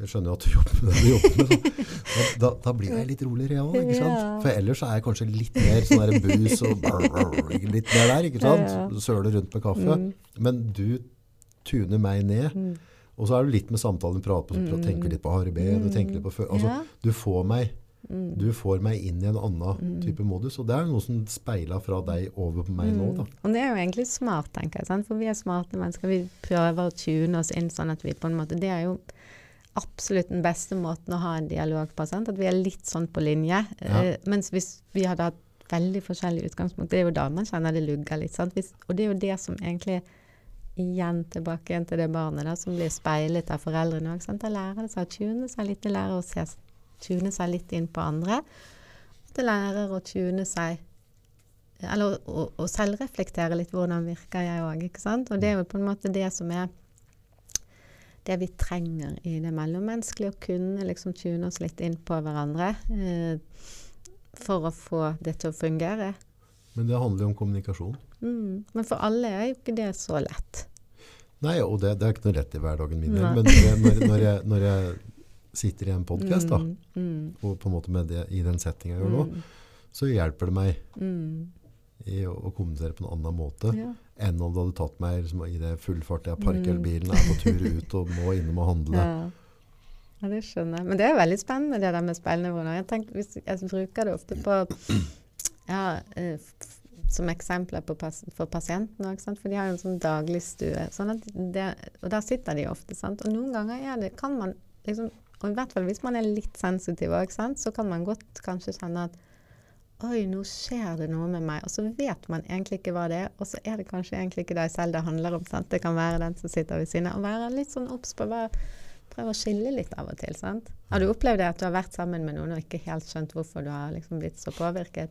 Jeg skjønner jo at du jobber med det du jobber med. *laughs* Da, da, da blir jeg litt roligere, jeg òg. Ja. For ellers er jeg kanskje litt mer sånn der bus og brr, brr, litt mer der, ikke sant? Søler rundt med kaffe. Mm. Men du tuner meg ned. Mm. Og så er du litt med samtalen, prat på, mm. tenker litt på harde ben, altså, du, får meg, Mm. du får meg inn i en annen type modus, og det er noe som speiler fra deg over på meg nå. da. Og det er jo egentlig smart, tenker jeg. Sant? For vi er smarte mennesker. Vi prøver å tune oss inn sånn at vi på en måte Det er jo absolutt den beste måten å ha en dialog på. Sant? At vi er litt sånn på linje. Ja. Uh, mens hvis vi hadde hatt veldig forskjellig utgangspunkt, det er jo da man kjenner det lugger litt. Sant? Hvis, og det er jo det som egentlig Igjen tilbake igjen til det barnet da, som blir speilet av foreldrene òg. Da lærer det seg å tune seg litt. Det lærer å se, tune seg litt inn på andre. Det lærer å tune seg eller å, å, å selvreflektere litt hvordan virker jeg òg. Og det er jo på en måte det som er det vi trenger i det mellommenneskelige, å kunne liksom tune oss litt inn på hverandre eh, for å få det til å fungere. Men det handler jo om kommunikasjon. Mm. Men for alle er jo ikke det så lett. Nei, og det, det er ikke noe lett i hverdagen min. Nei. Men når jeg, når, når, jeg, når jeg sitter i en podkast, da, Mm, mm, og på en måte med det, i den settinga jeg gjør nå, mm, så hjelper det meg mm. i å, å kommunisere på en annen måte Ja. Enn om du hadde tatt meg liksom, i det full fart. Jeg parkerer Mm. bilen, er på tur ut og må innom og handle. *laughs* Ja. ja, det skjønner jeg. Men det er veldig spennende det der med speilnevroner. Jeg, tenker, hvis, jeg bruker det ofte på ja, eh, som eksempler på pas, for pasientene òg, for de har jo en sånn dagligstue. Sånn det, og der sitter de ofte. Sant? Og noen ganger er det, kan man liksom Og i hvert fall hvis man er litt sensitiv òg, så kan man godt kanskje kjenne at Oi, nå skjer det noe med meg. Og så vet man egentlig ikke hva det er. Og så er det kanskje egentlig ikke deg selv det handler om. Sant? Det kan være den som sitter ved siden av. Og være litt sånn obs på hva Prøve å skille litt av og til. sant? Har du opplevd det at du har vært sammen med noen og ikke helt skjønt hvorfor du har liksom blitt så påvirket?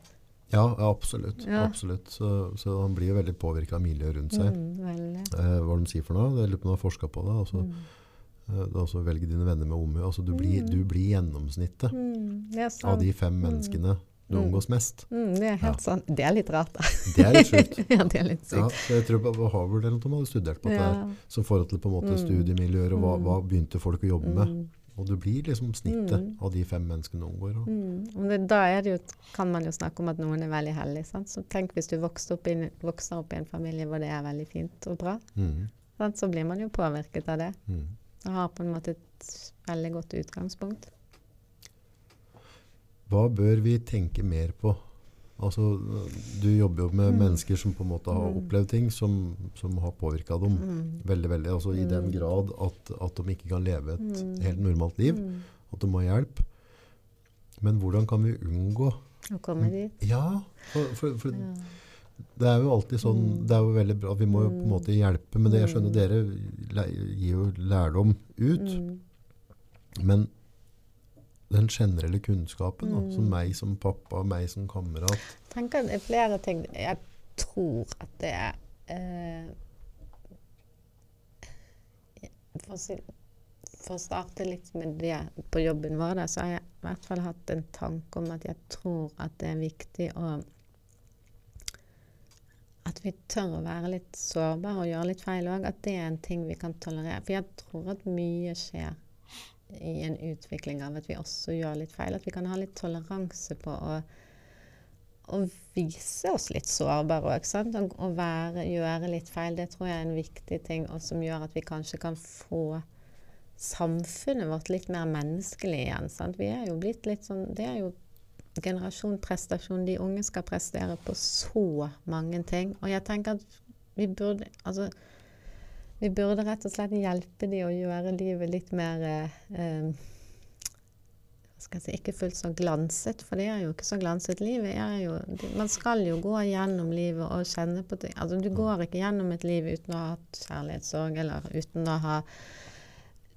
Ja, ja absolutt. Ja. absolutt. Så, så han blir jo veldig påvirka av miljøet rundt seg. Mm. Eh, hva de sier for noe? Jeg lurer på om de har forska på det. Altså, Mm. altså velge dine venner med omhu. Altså, du, blir, Mm. du blir gjennomsnittet Mm, av de fem menneskene du Mm. omgås mest. Mm, det er helt sant. Det er litt rart, da. Det er litt sjukt. *laughs* ja, det er litt Ja, sykt. så jeg tror på Harvard eller noe de hadde studert på Ja. her, som forhold til på en måte Mm. studiemiljøer, og hva, Mm. hva begynte folk å jobbe med Mm, Og du blir liksom snittet Mm. av de fem menneskene du omgår. Og, Mm. Det, da er jo, kan man jo snakke om at noen er veldig heldige. Sant? Så tenk hvis du vokser opp, i, vokser opp i en familie hvor det er veldig fint og bra. mm, Sant? Så blir man jo påvirket av det. mm. Og har på en måte et veldig godt utgangspunkt. Hva bør vi tenke mer på? Altså, du jobber jo med Mm. mennesker som på en måte har Mm. opplevd ting som, som har påvirka dem Mm. veldig, veldig. Altså i den Mm. grad at, at de ikke kan leve et Mm. helt normalt liv. At de må ha hjelp. Men hvordan kan vi unngå Å komme dit. Ja, for, for, for Ja. det er jo alltid sånn. Det er jo veldig bra. Vi må jo på en måte hjelpe. Men det jeg skjønner dere gir jo lærdom ut. Men den generelle kunnskapen, da, Mm. som meg som pappa, meg som kamerat tenker det er flere ting. Jeg tror at det er eh, for, å si, for å starte litt med det på jobben vår, da, så har jeg i hvert fall hatt en tanke om at jeg tror at det er viktig å At vi tør å være litt sårbare og gjøre litt feil òg. At det er en ting vi kan tolerere. For jeg tror at mye skjer i en utvikling av at vi også gjør litt feil. At vi kan ha litt toleranse på å å vise oss litt sårbare òg. Og, være, gjøre litt feil. Det tror jeg er en viktig ting, og som gjør at vi kanskje kan få samfunnet vårt litt mer menneskelig igjen. Sant? Vi er jo blitt litt sånn Det er jo generasjon prestasjon. De unge skal prestere på så mange ting. Og jeg tenker at vi burde Altså vi burde rett og slett hjelpe dem å gjøre livet litt mer eh, si, ikke fullt så glanset, for det er jo ikke så glanset. Livet er jo Man skal jo gå gjennom livet og kjenne på ting. Altså, du går ikke gjennom et liv uten å ha hatt kjærlighetssorg, eller uten å ha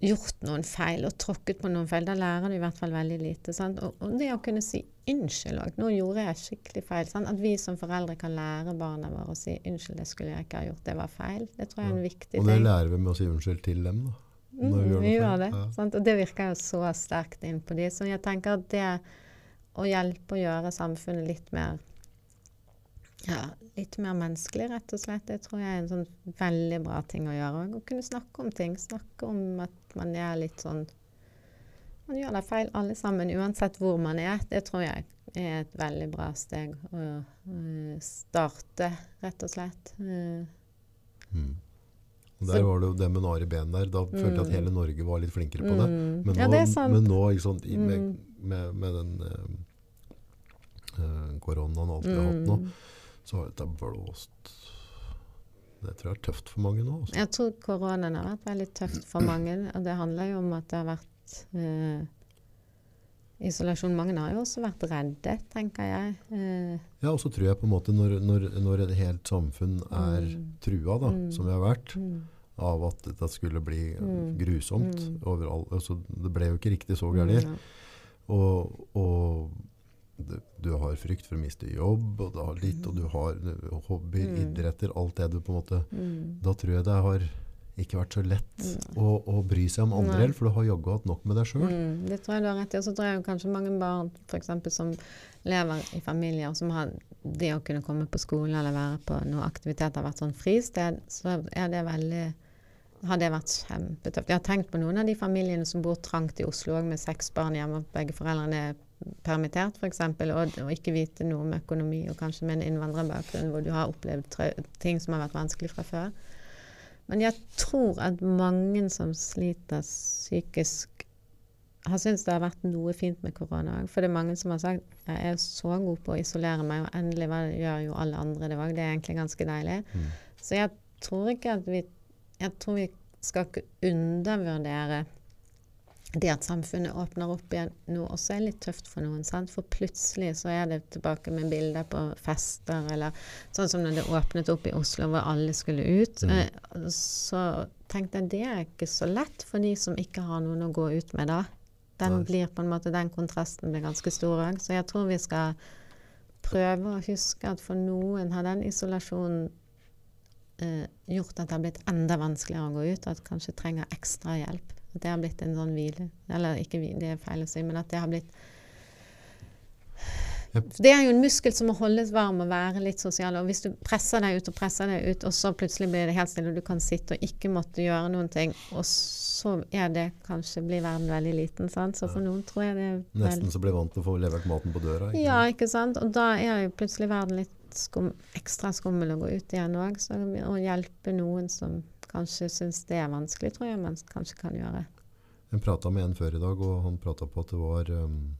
gjort noen feil og tråkket på noen feil. Da lærer du i hvert fall veldig lite. Sant? Og, og det å kunne si unnskyld òg. Nå gjorde jeg skikkelig feil. Sant? At vi som foreldre kan lære barna våre å si unnskyld, det skulle jeg ikke ha gjort, det var feil. Det tror jeg er en viktig ting. Og det lærer vi med å si unnskyld til dem, da. Mm, når vi gjør noe vi gjør det. Ja. Sant? Og det virker jo så sterkt inn på de. Så jeg tenker at det å hjelpe å gjøre samfunnet litt mer ja, litt mer menneskelig, rett og slett, det tror jeg er en sånn veldig bra ting å gjøre. Å kunne snakke om ting. Snakke om at man er litt sånn Man gjør det feil alle sammen, uansett hvor man er. Det tror jeg er et veldig bra steg å øh, starte, rett og slett. Eh, Mm. Der var det jo det med Ari ben der. Da følte jeg at Mm. hele Norge var litt flinkere på det. mm. Men, ja, nå, det er sant. men nå, liksom, i, med, Mm. med, med den eh, eh, koronaen og alt vi har hatt nå, så har dette blåst Det tror jeg er tøft for mange nå. Også. Jeg tror koronaen har vært veldig tøft for mange. Og det handler jo om at det har vært eh, isolasjon. Mange har jo også vært redde, tenker jeg. Eh, Ja, og så tror jeg på en måte når, når, når et helt samfunn er Mm. trua, da, Mm. som vi har vært, mm, av at dette skulle bli eh, Mm. grusomt Mm. overalt. Altså, det ble jo ikke riktig så gærent. ja. Og, og det, du har frykt for å miste jobb, og, du har litt, og du har hobbyer, Mm. idretter, alt det du på en måte Mm. Da tror jeg det har ikke vært så lett Nei. å, å bry seg om andre, Nei. for du har jaggu hatt nok med deg sjøl. Mm, det tror jeg du har rett i. Og så tror jeg kanskje mange barn for eksempel, som lever i familier som har det å kunne komme på skole eller være på noe aktivitet har vært sånn fristed, så er det veldig har det vært kjempetøft. Jeg har tenkt på noen av de familiene som bor trangt i Oslo med seks barn hjemme, og begge foreldrene er permittert f.eks., og, og ikke vite noe om økonomi, og kanskje med en innvandrerbakgrunn hvor du har opplevd ting som har vært vanskelig fra før. Men jeg tror at mange som sliter psykisk, har syntes det har vært noe fint med korona òg. For det er mange som har sagt jeg er så god på å isolere meg, og endelig gjør jo alle andre det òg. Det er egentlig ganske deilig. Mm. Så jeg tror ikke at vi Jeg tror vi skal ikke undervurdere det at samfunnet åpner opp igjen nå også er litt tøft for noen. sant? For plutselig så er det tilbake med bilder på fester, eller sånn som når det åpnet opp i Oslo hvor alle skulle ut. Mm. Eh, Så tenkte jeg det er ikke så lett for de som ikke har noen å gå ut med da. Den Nei. blir på en måte, den kontrasten blir ganske stor òg. Så jeg tror vi skal prøve å huske at for noen har den isolasjonen eh, gjort at det har blitt enda vanskeligere å gå ut, og at kanskje trenger ekstra hjelp. At det har blitt en sånn hvile Eller ikke hvile, det er feil å si, men at det har blitt Det er jo en muskel som må holdes varm og være litt sosial. Og hvis du presser deg ut og presser deg ut, og så plutselig blir det helt stille, og du kan sitte og ikke måtte gjøre noen ting, og så er det kanskje blir verden veldig liten. Sant? Så for noen tror jeg det er Nesten så blir vant til å få levert maten på døra. ikke Ja, ikke sant. Og da er jo plutselig verden litt skum, ekstra skummel å gå ut igjen òg. Så å hjelpe noen som kanskje syns det er vanskelig, tror jeg man kanskje kan gjøre. Jeg prata med en før i dag, og han prata på at det var um,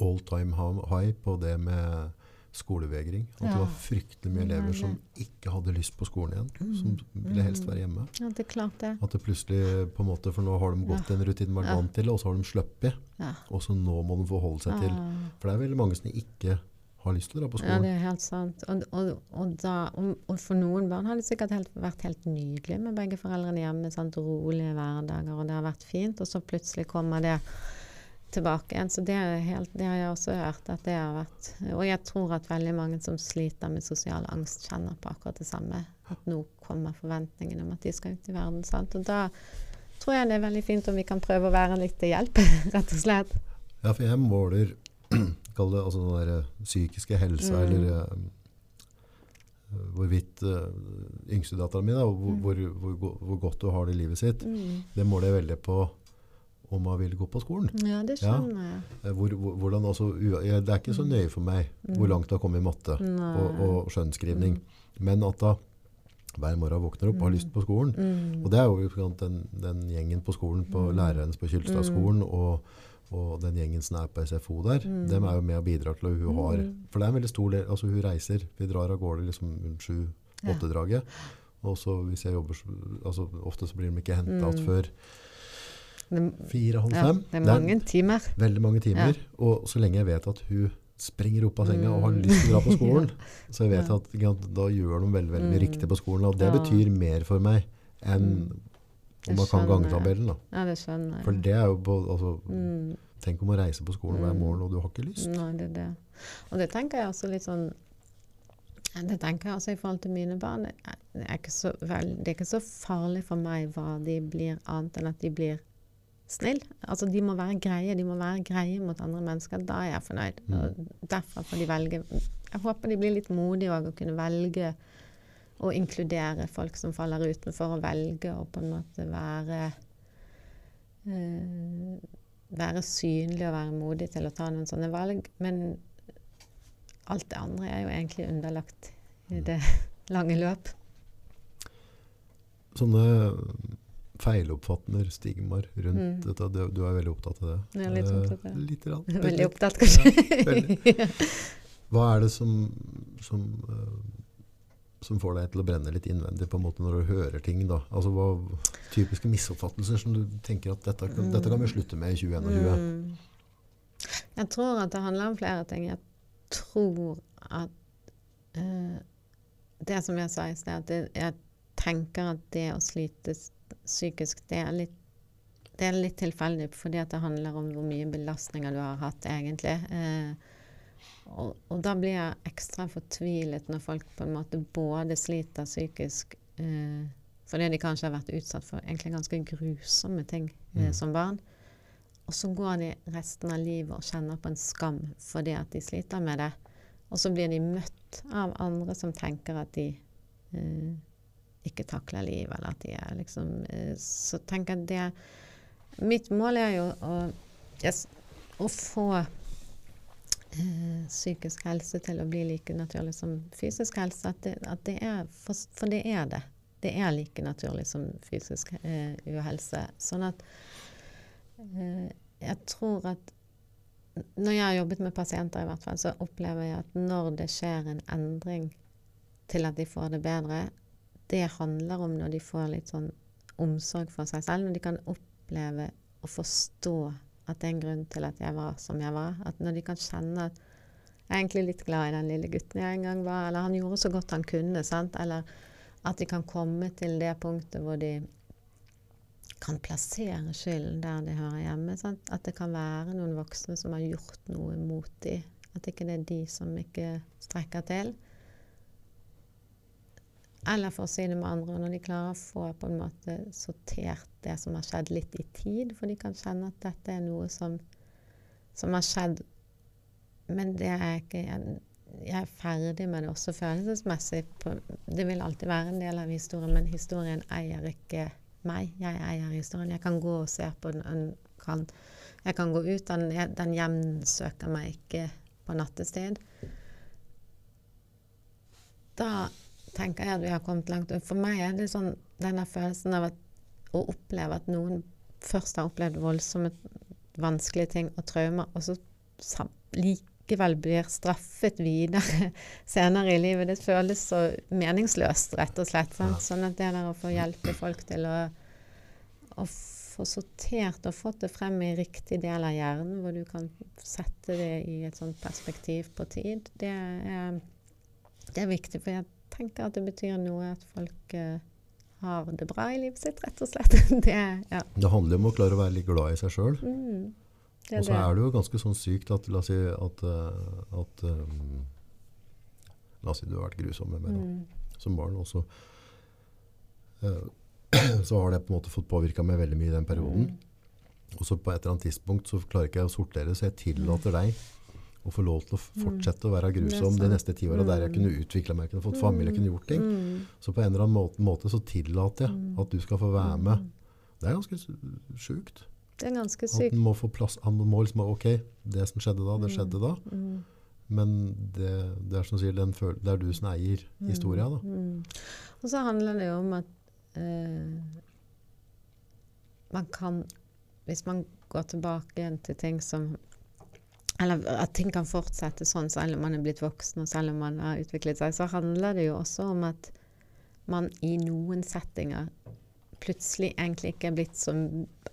all time high på det med skolevegring. At det var fryktelig mye elever som ikke hadde lyst på skolen igjen. Som ville helst være hjemme. Ja, det er klart det. At det plutselig, på en måte, For nå har de gått Ja. den rutinen de er Ja. vant til, og så har de sluppet. Ja. Og så nå må de forholde seg til. For det er veldig mange som ikke har lyst til å på skolen. Ja, det er helt sant. Og, og, og, da, og, for noen barn har det sikkert helt, vært helt nydelig med begge foreldrene hjemme. Sant? Rolige hverdager, og det har vært fint. Og så plutselig kommer det tilbake igjen. Så det, helt, det har jeg også hørt at det har vært Og jeg tror at veldig mange som sliter med sosial angst, kjenner på akkurat det samme. At nå kommer forventningene om at de skal ut i verden. Sant? Og da tror jeg det er veldig fint om vi kan prøve å være litt til hjelp, *laughs* rett og slett. Ja, for jeg måler *clears throat* kall det, altså den der, eh, psykiske helsa, Mm. eller eh, hvorvidt uh, yngstedattera da, hvor, Mm. hvor, hvor, hvor godt du har det i livet sitt, det måler jeg veldig på om man vil gå på skolen. Ja, det Ja. skjønner jeg. Eh, Hvor, hvor, hvordan, ua- jeg, det er ikke så nøye for meg hvor langt du har kommet i matte Mm. Og, og skjønnskrivning, men at da hver morgen våkner opp og har lyst på skolen, Mm. og det er jo den, den gjengen på skolen, på lærernes på Kylstadskolen, og, og den gjengen som er på SFO der, dem er jo med og bidrar til at hun har For det er en veldig stor del Altså, hun reiser. Vi drar av gårde liksom rundt sju-åtte-draget. Og så hvis jeg jobber så- altså Ofte så blir de ikke henta igjen før Det, fire-halv ja, fem. det er mange timer. veldig mange timer. Og så lenge jeg vet at hun springer opp av senga og har lyst til å dra på skolen, *laughs* så jeg vet Ja. at da gjør de veldig, veldig mye riktig på skolen. Og det Ja. betyr mer for meg enn Det om man kan gangetabellen. da. Ja, det skjønner jeg. For det er jo på, altså, Mm. Tenk om å reise på skolen hver morgen, og du har ikke lyst. Nei, det er det. Og det tenker jeg også litt sånn Det tenker jeg også i forhold til mine barn. Det er, ikke, så, vel, det er ikke så farlig for meg hva de blir, annet enn at de blir snille. Altså, de må være greie. De må være greie mot andre mennesker. Da er jeg fornøyd. Og derfor får de velge Jeg håper de blir litt modige òg, og kunne velge å inkludere folk som faller utenfor, og velge å på en måte være eh, være synlig og være modig til å ta noen sånne valg. Men alt det andre er jo egentlig underlagt i det *laughs* lange løp. Sånne feiloppfattende stigmaer rundt Mm. dette, du, du er veldig opptatt av det? Jeg er litt Eh, opptatt av det. Litt. Grann. Veldig Litt. opptatt, kanskje. veldig. *laughs* Hva er det som, som, eh, som får deg til å brenne litt innvendig på en måte når du hører ting? da? Altså hva, Typiske misoppfattelser som du tenker at dette, kan- dette kan vi slutte med i 2021? Mm. Jeg tror at det handler om flere ting. Jeg tror at uh, Det som jeg sa i sted, at jeg tenker at det å slite psykisk, det er litt det er litt tilfeldig, fordi at det handler om hvor mye belastninger du har hatt, egentlig. Eh, og, og da blir jeg ekstra fortvilet når folk på en måte både sliter psykisk eh, fordi de kanskje har vært utsatt for egentlig ganske grusomme ting eh, Mm. som barn. Og så går de resten av livet og kjenner på en skam fordi at de sliter med det. Og så blir de møtt av andre som tenker at de eh, ikke takler livet, eller at de er liksom eh, Så tenker jeg det Mitt mål er jo å, yes, å få eh, psykisk helse til å bli like naturlig som fysisk helse. At det, at det er, for, for det er det. Det er like naturlig som fysisk eh, uhelse. Sånn at eh, jeg tror at når jeg har jobbet med pasienter, i hvert fall, så opplever jeg at når det skjer en endring til at de får det bedre, det handler om når de får litt sånn omsorg for seg selv, når de kan oppleve og forstå at det er en grunn til at jeg var som jeg var. At når de kan kjenne at jeg er egentlig litt glad i den lille gutten jeg en gang var, eller han gjorde så godt han kunne, sant? eller at de kan komme til det punktet hvor de kan plassere skylden der de hører hjemme. Sant? At det kan være noen voksne som har gjort noe mot dem. At ikke det er de som ikke strekker til. Eller for å si det med andre, når de klarer å få på en måte sortert det som har skjedd, litt i tid. For de kan kjenne at dette er noe som, som har skjedd men det er ikke jeg, jeg er ferdig med det også følelsesmessig. På, det vil alltid være en del av historien, men historien eier ikke meg. Jeg eier historien. Jeg kan gå og se på den. Kan, jeg kan gå ut. Den, den hjemsøker meg ikke på nattestid. Da tenker jeg at vi har kommet langt. Og For meg er det sånn denne følelsen av at, å oppleve at noen først har opplevd voldsomme, vanskelige ting og traumer, og så likevel blir straffet videre *laughs* senere i livet. Det føles så meningsløst, rett og slett. Sant? Sånn at det der å få hjelpe folk til å, å få sortert og fått det frem i riktig del av hjernen, hvor du kan sette det i et sånt perspektiv på tid, det er, det er viktig. For jeg tenker at det betyr noe at folk eh, har det bra i livet sitt, rett og slett. *laughs* Det, ja. Det handler om å klare å være litt glad i seg sjøl. Mm. Og så er det jo ganske sånn sykt at La oss si at, eh, at um, La oss si du har vært grusom med meg Mm. som barn, og så uh, så har det på en måte fått påvirka meg veldig mye i den perioden. Mm. Og så på et eller annet tidspunkt så klarer ikke jeg å sortere, så jeg tillater deg å få lov til å fortsette å være Mm. Grusom de neste ti åra, der jeg Mm. kunne utvikla meg, kunne fått familie, kunne gjort ting. Mm. Så på en eller annen måte, måte så tillater jeg Mm. at du skal få være med. Det er ganske sjukt. Det er ganske At en må få plass. Han må liksom Ok, det som skjedde da, det skjedde da. Mm. Men det, det er som sier, den føl det er du som eier historia, da. Mm. Og så handler det jo om at eh, man kan Hvis man går tilbake igjen til ting som Eller at ting kan fortsette sånn selv om man er blitt voksen og selv om man har utviklet seg, så handler det jo også om at man i noen settinger plutselig egentlig ikke er blitt så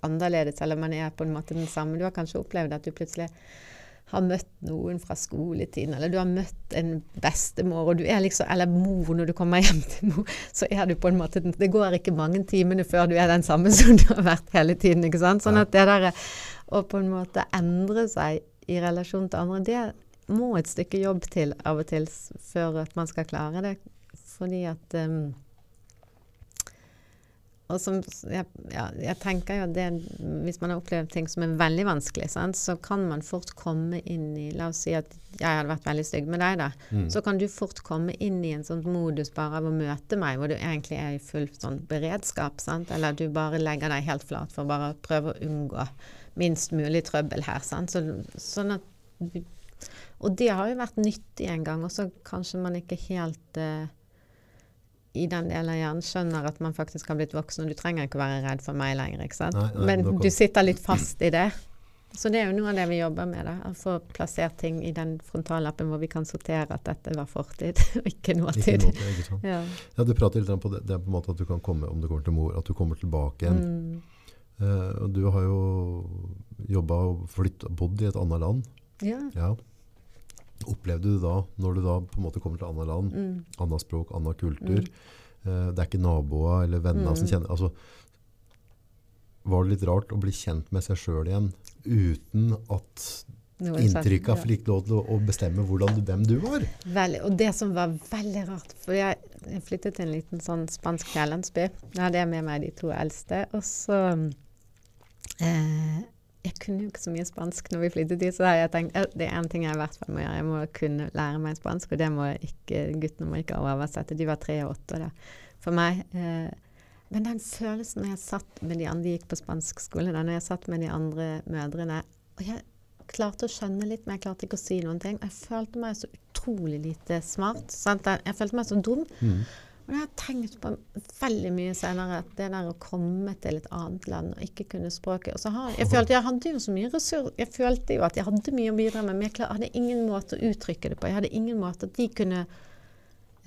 annerledes, eller man er på en måte den samme. Du har kanskje opplevd at du plutselig har møtt noen fra skoletiden, eller du har møtt en bestemor, liksom, eller mor når du kommer hjem til mor, så er du på en måte Det går ikke mange timene før du er den samme som du har vært hele tiden. ikke sant? Sånn at det der å på en måte endre seg i relasjon til andre, det må et stykke jobb til av og til før at man skal klare det. Fordi at um, og som, jeg, ja, jeg tenker jo at det, Hvis man har opplevd ting som er veldig vanskelig, sant, så kan man fort komme inn i La oss si at jeg hadde vært veldig stygg med deg, da. Mm. Så kan du fort komme inn i en sånn modus bare av å møte meg, hvor du egentlig er i full sånn beredskap. Sant? Eller du bare legger deg helt flat for å bare prøve å unngå minst mulig trøbbel her. Sant? Så, sånn at og det har jo vært nyttig en gang, og så kanskje man ikke helt uh, i den delen av hjernen skjønner at man faktisk har blitt voksen, og du trenger ikke være redd for meg lenger. ikke sant? Nei, nei, Men du sitter litt fast i det. Så det er jo noe av det vi jobber med. da, Å få plassert ting i den frontallappen hvor vi kan sortere at dette var fortid, *laughs* og ikke Ikke nåtid. ikke sant? Ja. Ja, du prater litt på det, det er på en måte at du kan komme, om du kommer til mor, at du kommer tilbake igjen. Mm. Eh, og du har jo jobba og flytt, bodd i et annet land. ja. Ja. Opplevde du da, når du da på en måte kommer til et annet land, Mm. annet språk, annen kultur, eh, det er ikke naboer eller venner som Mm. kjenner altså, Var det litt rart å bli kjent med seg sjøl igjen uten at inntrykket ja. fikk lov til å, bestemme hvordan du, hvem du var? Veldig, og det som var veldig rart For jeg, jeg flyttet til en liten sånn spansk fjellandsby. Da hadde jeg med meg de to eldste. Og så eh, Jeg kunne jo ikke så mye spansk når vi flyttet dit, så har jeg tenkt eh, det er én ting jeg i hvert fall må gjøre. Jeg må kunne lære meg spansk, og det må ikke guttene må ikke oversette. De var tre og åtte da, for meg. Eh, men den følelsen når jeg satt med de andre, de gikk på spansk skole, da når jeg satt med de andre mødrene og jeg klarte å skjønne litt, men jeg klarte ikke å si noen ting. Jeg følte meg så utrolig lite smart. Sant? Jeg følte meg så dum. Mm. Og det har jeg tenkt på veldig mye senere, at det der å komme til et annet land og ikke kunne språket har, Jeg følte jeg hadde jo så mye ressurs, jeg følte jo at jeg hadde mye å bidra med, men jeg klar, hadde ingen måte å uttrykke det på. Jeg hadde ingen måte at de kunne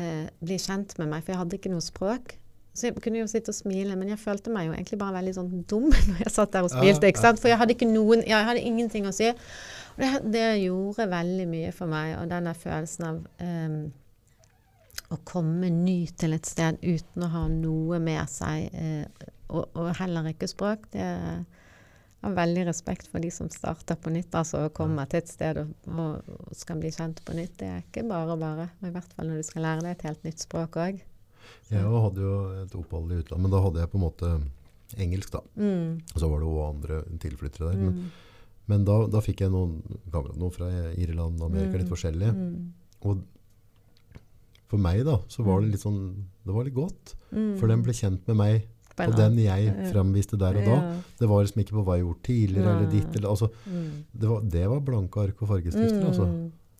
eh, bli kjent med meg, for jeg hadde ikke noe språk. Så jeg kunne jo sitte og smile, men jeg følte meg jo egentlig bare veldig sånn dum *laughs* når jeg satt der og smilte. ikke sant? For jeg hadde ikke noen Jeg hadde ingenting å si. Og det, det gjorde veldig mye for meg, og den der følelsen av em, å komme ny til et sted uten å ha noe med seg, eh, og, og heller ikke språk, det jeg har veldig respekt for de som starter på nytt, altså komme til et sted og, og, skal bli kjent på nytt. Det er ikke bare bare, i hvert fall når du skal lære deg et helt nytt språk òg. Jeg hadde jo et opphold i utlandet, men da hadde jeg på en måte engelsk, da. Mm. Og så var det òg andre tilflyttere der. Men, Men da, da fikk jeg noen, kamerater noen fra Irland, og Amerika, litt forskjellige. Mm. Og for meg da, så var det litt sånn, det var litt godt. Mm. For den ble kjent med meg, og den jeg fremviste der og da. Det var liksom ikke på hva jeg gjorde tidligere, eller ditt, eller, altså, Mm. det var, det var blanke ark og fargestifter, altså.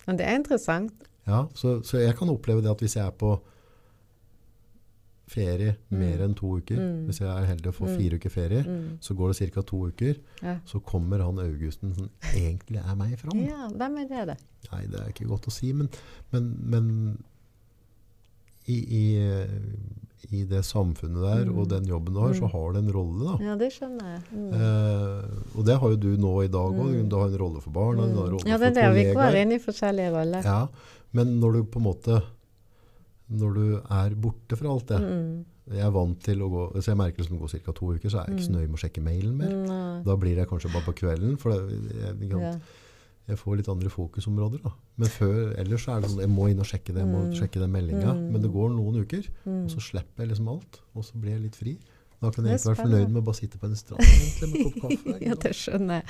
Men det er interessant. Ja, så, så jeg kan oppleve det at hvis jeg er på ferie mer Mm. enn to uker, Mm. hvis jeg er heldig å få Mm. fire uker ferie, Mm. så går det ca. to uker, så kommer han Augusten som egentlig er meg fram. ja, hvem er det, det? Nei, det er ikke godt å si, men, men, men i, i, i det samfunnet der Mm. og den jobben du har, så Mm. har du en rolle. da. Ja, det skjønner jeg. Mm. Eh, og det har jo du nå i dag òg. Mm. Du har en rolle for barna, Mm. rolle Ja, det er det. Vi går inn i forskjellige roller. Ja, men når du på en måte Når du er borte fra alt det Mm. Jeg er vant til å gå Så jeg merker liksom går gå ca. to uker, så er jeg ikke så nøye med å sjekke mailen mer. Da blir det kanskje bare på kvelden, for det, jeg, jeg, Ja. Jeg får litt andre fokusområder. da. Men før, ellers så er det sånn jeg må inn og sjekke det, jeg må Mm. sjekke den meldinga. Mm. Men det går noen uker, Mm. og så slipper jeg liksom alt. Og så blir jeg litt fri. Da kan jeg ikke være fornøyd med å bare sitte på en strand egentlig, med en kopp kaffe. *laughs* Ja, det skjønner jeg.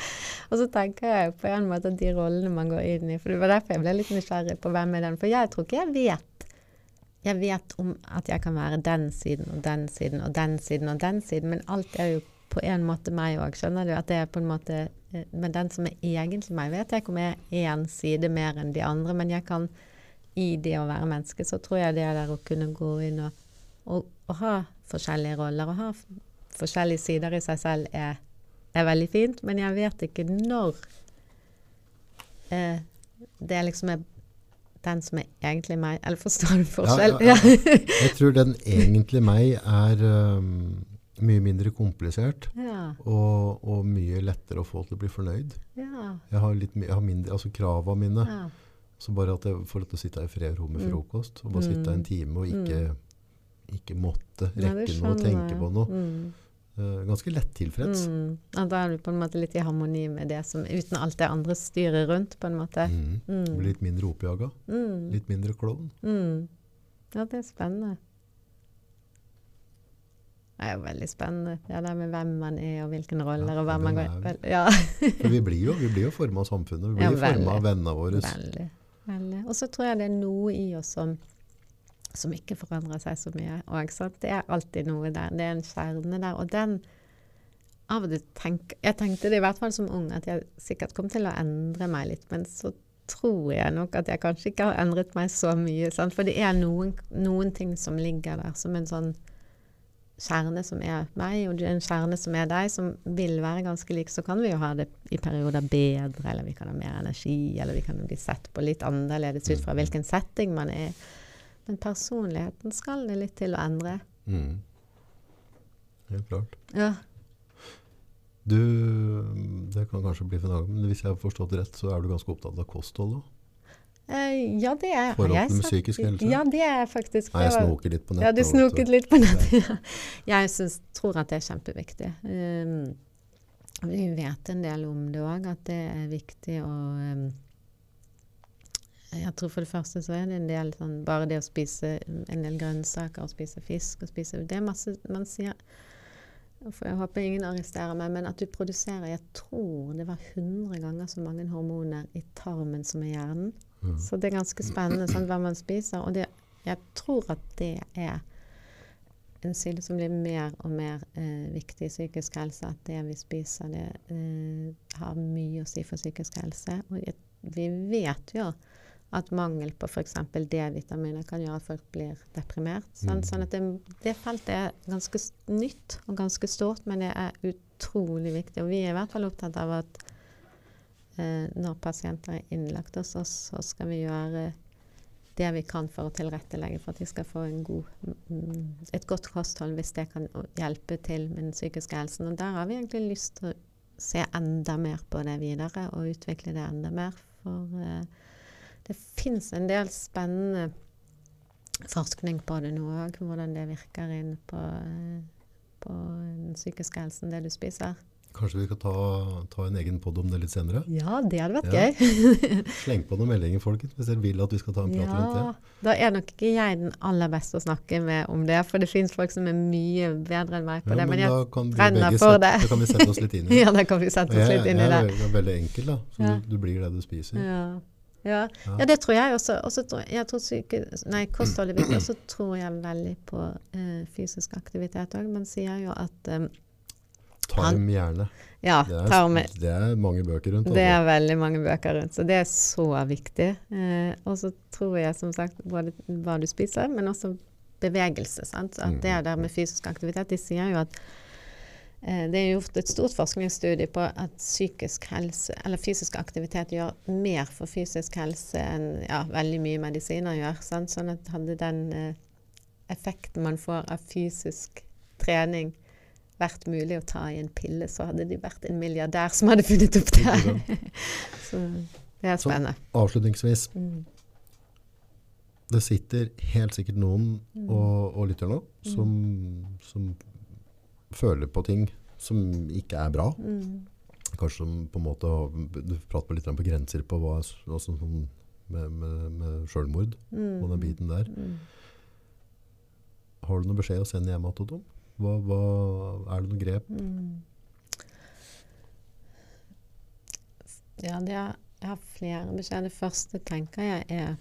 Og så tenker jeg på en måte at de rollene man går inn i For det var derfor jeg ble litt nysgjerrig på hvem er den. For jeg tror ikke jeg vet Jeg vet om at jeg kan være den siden og den siden og den siden og den siden, men alt er jo på en måte meg òg. Skjønner du? At det er på en måte eh, Men den som er egentlig meg, vet jeg ikke om jeg er én side mer enn de andre, men jeg kan i det å være menneske, så tror jeg det er der å kunne gå inn og, og, og ha forskjellige roller og ha forskjellige sider i seg selv er, er veldig fint, men jeg vet ikke når eh, det liksom er den som er egentlig meg. Eller forstår du forskjell? ja, ja. *laughs* Jeg tror den egentlig meg er um, mye mindre komplisert. ja. Og, og mye lettere å få til å bli fornøyd. ja. Jeg har litt jeg har mindre, altså Krava mine ja. Så bare at jeg får lov til å sitte her i fred og ro med Mm. frokost. Og bare sitte her en time og ikke, ikke måtte rekke noe og tenke på noe. Mm. Ganske lett tilfreds. Mm. Ja, da er du på en måte litt i harmoni med det som Uten alt det andre styrer rundt, på en måte. Mm. Mm. Blir litt mindre oppjaga. Mm. Litt mindre klovn. Mm. Ja, det er spennende. Det er jo veldig spennende, det der med hvem man er, og hvilken roller, Ja, og hva man går vel, Ja, For vi blir jo, vi blir jo forma av samfunnet. Vi Ja, blir forma av vennene våre. veldig. veldig. Og så tror jeg det er noe i oss som, som ikke forandrer seg så mye. Sant? Det er alltid noe der. Det er en kjerne der. Og den av og til tenk, Jeg tenkte det i hvert fall som ung, at jeg sikkert kom til å endre meg litt. Men så tror jeg nok at jeg kanskje ikke har endret meg så mye. Sant? For det er noen, noen ting som ligger der som en sånn kjerne som er meg, og en kjerne som er deg, som vil være ganske lik. Så kan vi jo ha det i perioder bedre, eller vi kan ha mer energi, eller vi kan bli sett på litt annerledes ut fra hvilken setting man er. Men personligheten skal det litt til å endre. Mm. Helt klart. Ja. Du, det kan kanskje bli for annen, men hvis jeg har forstått rett, så er du ganske opptatt av kosthold òg? Eh, ja, det er har Forhold jeg til psykisk helse? Ja, det er faktisk. Nei, jeg snoker litt på nettet. Ja, du snoket litt på nettet. Ja. Jeg synes, tror at det er kjempeviktig. Um, vi vet en del om det òg, at det er viktig å um, Jeg tror for det første så er det en del sånn Bare det å spise en del grønnsaker og spise fisk og spise Det er masse Man sier for Jeg håper ingen arresterer meg, men at du produserer Jeg tror det var 100 ganger så mange hormoner i tarmen som i hjernen. Mm. Så det er ganske spennende sånn, hva man spiser. Og det, jeg tror at det er en side som blir mer og mer eh, viktig i psykisk helse. At det vi spiser, det eh, har mye å si for psykisk helse. Og jeg, vi vet jo at mangel på f.eks. D-vitaminer kan gjøre at folk blir deprimert. Sånn, Mm. sånn at det, det feltet er ganske nytt og ganske stort, men det er utrolig viktig. Og vi er i hvert fall opptatt av at når pasienter er innlagt hos oss, så skal vi gjøre det vi kan for å tilrettelegge for at de skal få god, mm, et godt kosthold, hvis det kan hjelpe til med den psykiske helsen. Og der har vi egentlig lyst til å se enda mer på det videre, og utvikle det enda mer. For eh, det fins en del spennende forskning på det nå òg, hvordan det virker inn på, eh, på den psykiske helsen, det du spiser. Kanskje vi skal ta, ta en egen podd om det litt senere? Ja, det hadde vært Ja. gøy. *laughs* Sleng på noen meldinger, folkens, hvis dere vil at vi skal ta en prat rundt det. Ja, da er nok ikke jeg den aller beste å snakke med om det, for det finnes folk som er mye bedre enn meg på Ja, det. men Men jeg brenner for sette, det. da kan vi sette oss litt inn i det. *laughs* Ja, da kan vi sette oss litt inn i jeg det. er veldig, enkelt, enkel, da. Så Ja. du, du blir det du spiser. Ja. Ja. Ja. ja, det tror jeg også. også tror jeg tror syke, nei, kosthold er viktig. Og så tror jeg veldig på uh, fysisk aktivitet òg. Man sier jo at eh, Tarm gjerne. Ja, Det er, tarm det er mange bøker rundt. Det altså. er veldig mange bøker rundt, så det er så viktig. Eh, og så tror jeg som sagt både hva du spiser, men også bevegelse. Sant? At Mm. det der med fysisk aktivitet De sier jo at eh, det er gjort et stort forskningsstudie på at psykisk helse, eller fysisk aktivitet gjør mer for fysisk helse enn ja, veldig mye medisiner gjør. Sant? Sånn at hadde den eh, effekten man får av fysisk trening vært mulig å ta i en pille, så hadde de vært en milliardær som hadde funnet opp det. *laughs* så det er Så- spennende. Avslutningsvis. Mm. Det sitter helt sikkert noen Mm. og, og lytter nå som, som føler på ting som ikke er bra. Mm. Kanskje som på en måte Du prater litt på grenser på hva, altså, som med, med, med selvmord Mm. og den biten der. Mm. Har du noen beskjed å sende hjem til dem? Hva, hva, er det noen grep? Mm. Ja, det er, jeg har flere beskjeder. Det første tenker jeg er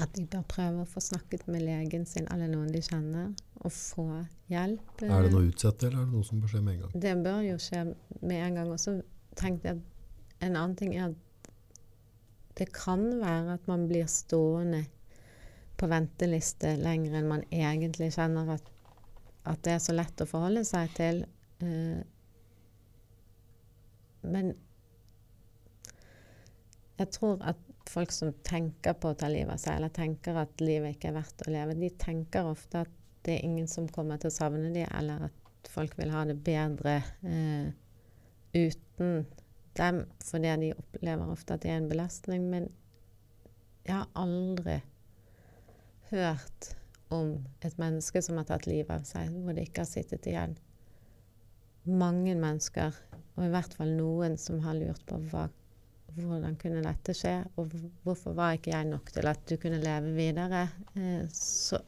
at de bør prøve å få snakket med legen sin eller noen de kjenner, og få hjelp. Er det noe utsatt, eller er det noe som bør skje med en gang? Det bør jo skje med en gang. Og så tenkte jeg at en annen ting er at det kan være at man blir stående på venteliste lenger enn man egentlig kjenner at, at det er så lett å forholde seg til. Eh, men jeg tror at folk som tenker på å ta livet av seg, eller tenker at livet ikke er verdt å leve, de tenker ofte at det er ingen som kommer til å savne dem, eller at folk vil ha det bedre eh, uten dem, fordi de opplever ofte at det er en belastning. Men jeg har aldri hørt om et menneske som har tatt livet av seg, hvor det ikke har sittet igjen mange mennesker, og i hvert fall noen som har lurt på hva, hvordan kunne dette skje, og hvorfor var ikke jeg nok til at du kunne leve videre. Eh, så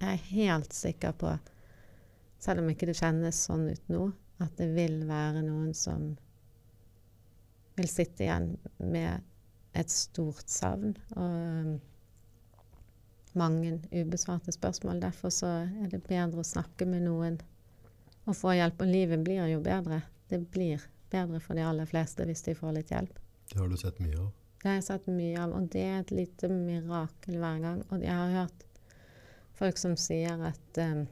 jeg er helt sikker på, selv om ikke det kjennes sånn ut nå, at det vil være noen som vil sitte igjen med et stort savn og mange ubesvarte spørsmål. Derfor så er det bedre å snakke med noen og få hjelp. Og livet blir jo bedre. Det blir bedre for de aller fleste hvis de får litt hjelp. Det har du sett mye av. Det har jeg sett mye av, og det er et lite mirakel hver gang. Og jeg har hørt folk som sier at um,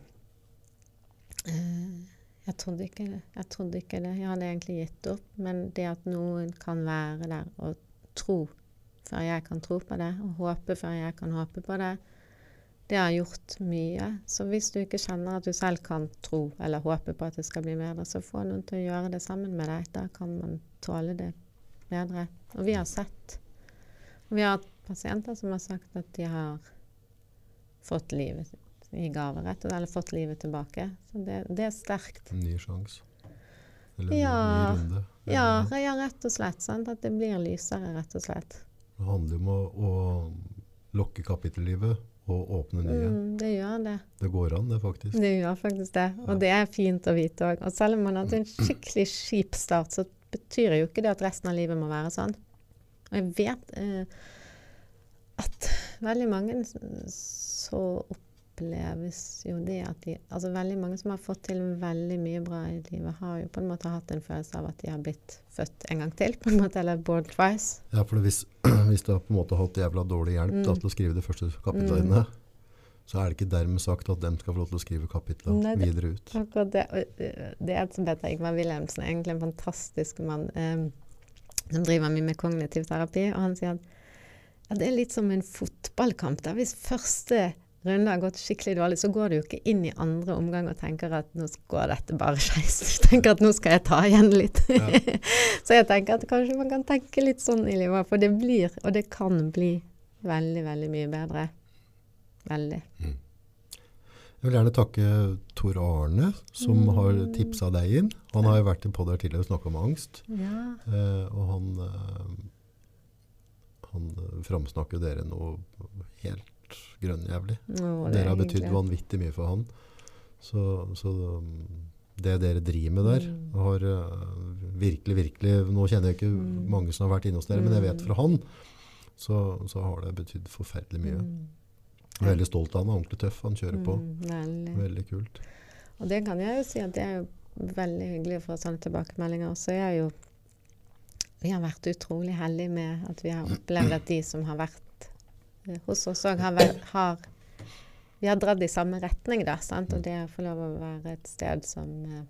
uh, jeg, trodde ikke det. jeg trodde ikke det. Jeg hadde egentlig gitt opp. Men det at noen kan være der og tro før jeg kan tro på det, og håpe før jeg kan håpe på det, det har gjort mye. Så hvis du ikke kjenner at du selv kan tro eller håpe på at det skal bli bedre, så få noen til å gjøre det sammen med deg. Da kan man tåle det bedre. Og vi har sett og Vi har hatt pasienter som har sagt at de har fått livet i gave, rett og slett, eller fått livet tilbake. Så det, det er sterkt. En ny sjanse. Eller en Ja. ny runde. Ja, ja, rett og slett. Sant? At det blir lysere, rett og slett. Det handler om å, å lokke kapittellivet og åpne nye. Mm, det gjør det. Det går an, det faktisk. Det gjør faktisk det. Og det er fint å vite òg. Og selv om man har hatt en *clears throat* skikkelig kjip start, så betyr jo ikke det at resten av livet må være sånn. Og jeg vet eh, at veldig mange så oppleves jo det at de Altså veldig mange som har fått til veldig mye bra i livet, har jo på en måte hatt en følelse av at de har blitt født en gang til, på en måte, eller born twice. Ja, for hvis, hvis du har på en måte hatt jævla dårlig hjelp da, Mm. til å skrive de første kapitlene dine, så er det ikke dermed sagt at dem skal få lov til å skrive kapitlene videre ut. Akkurat det. eh, Det er som Peter Ingvar Wilhelmsen, egentlig en fantastisk mann eh, som driver mye med kognitiv terapi. Og han sier at ja, det er litt som en fotballkamp. der Hvis første runde har gått skikkelig dårlig, så går du jo ikke inn i andre omgang og tenker at nå går dette bare *laughs* skeis. Du tenker at nå skal jeg ta igjen litt. Ja. *laughs* så jeg tenker at kanskje man kan tenke litt sånn i livet, for det blir, og det kan bli, veldig, veldig mye bedre. Veldig. Jeg vil gjerne takke Tor Arne, som Mm. har tipsa deg inn. Han har jo vært på der tidligere og snakka om angst. Ja. Eh, og han, eh, han framsnakker dere noe helt grønnjævlig. Dere er har betydd vanvittig mye for han. Så, så um, det dere driver med der, Mm. har uh, virkelig, virkelig Nå kjenner jeg ikke Mm. mange som har vært inne hos dere, men jeg vet Mm. fra han, så, så har det betydd forferdelig mye. Mm. Jeg er veldig stolt av han, ordentlig tøff, han kjører på. Mm, veldig. Veldig kult. Og det kan jeg jo si at det er jo veldig hyggelig å få sånne tilbakemeldinger. Så jeg er jo Vi har vært utrolig heldige med at vi har opplevd at de som har vært eh, hos oss òg, har, har Vi har dratt i samme retning, da. Sant? Og det å få lov å være et sted som eh,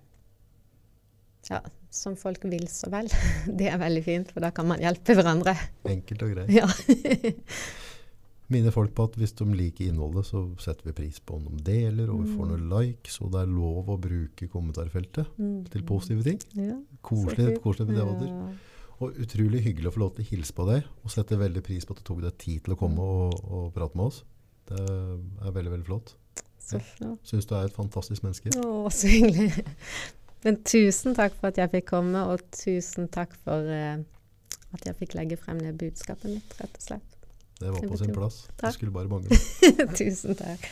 ja, som folk vil så vel. *laughs* Det er veldig fint, for da kan man hjelpe hverandre. Enkelt og greit. Ja. *laughs* Minner folk på at hvis de liker innholdet, så setter vi pris på om de deler, og vi får Mm. noen likes, og det er lov å bruke kommentarfeltet Mm. til positive ting. Ja, Koselig, koselig med debatter. Ja. Og utrolig hyggelig å få lov til å hilse på deg, og setter veldig pris på at du tok deg tid til å komme og, og prate med oss. Det er veldig, veldig flott. Så flott. Syns du er et fantastisk menneske. Å, så hyggelig. Men tusen takk for at jeg fikk komme, og tusen takk for uh, at jeg fikk legge frem det budskapet mitt, rett og slett. Det var på sin plass. plass. Det skulle bare mangle. *laughs* tusen takk.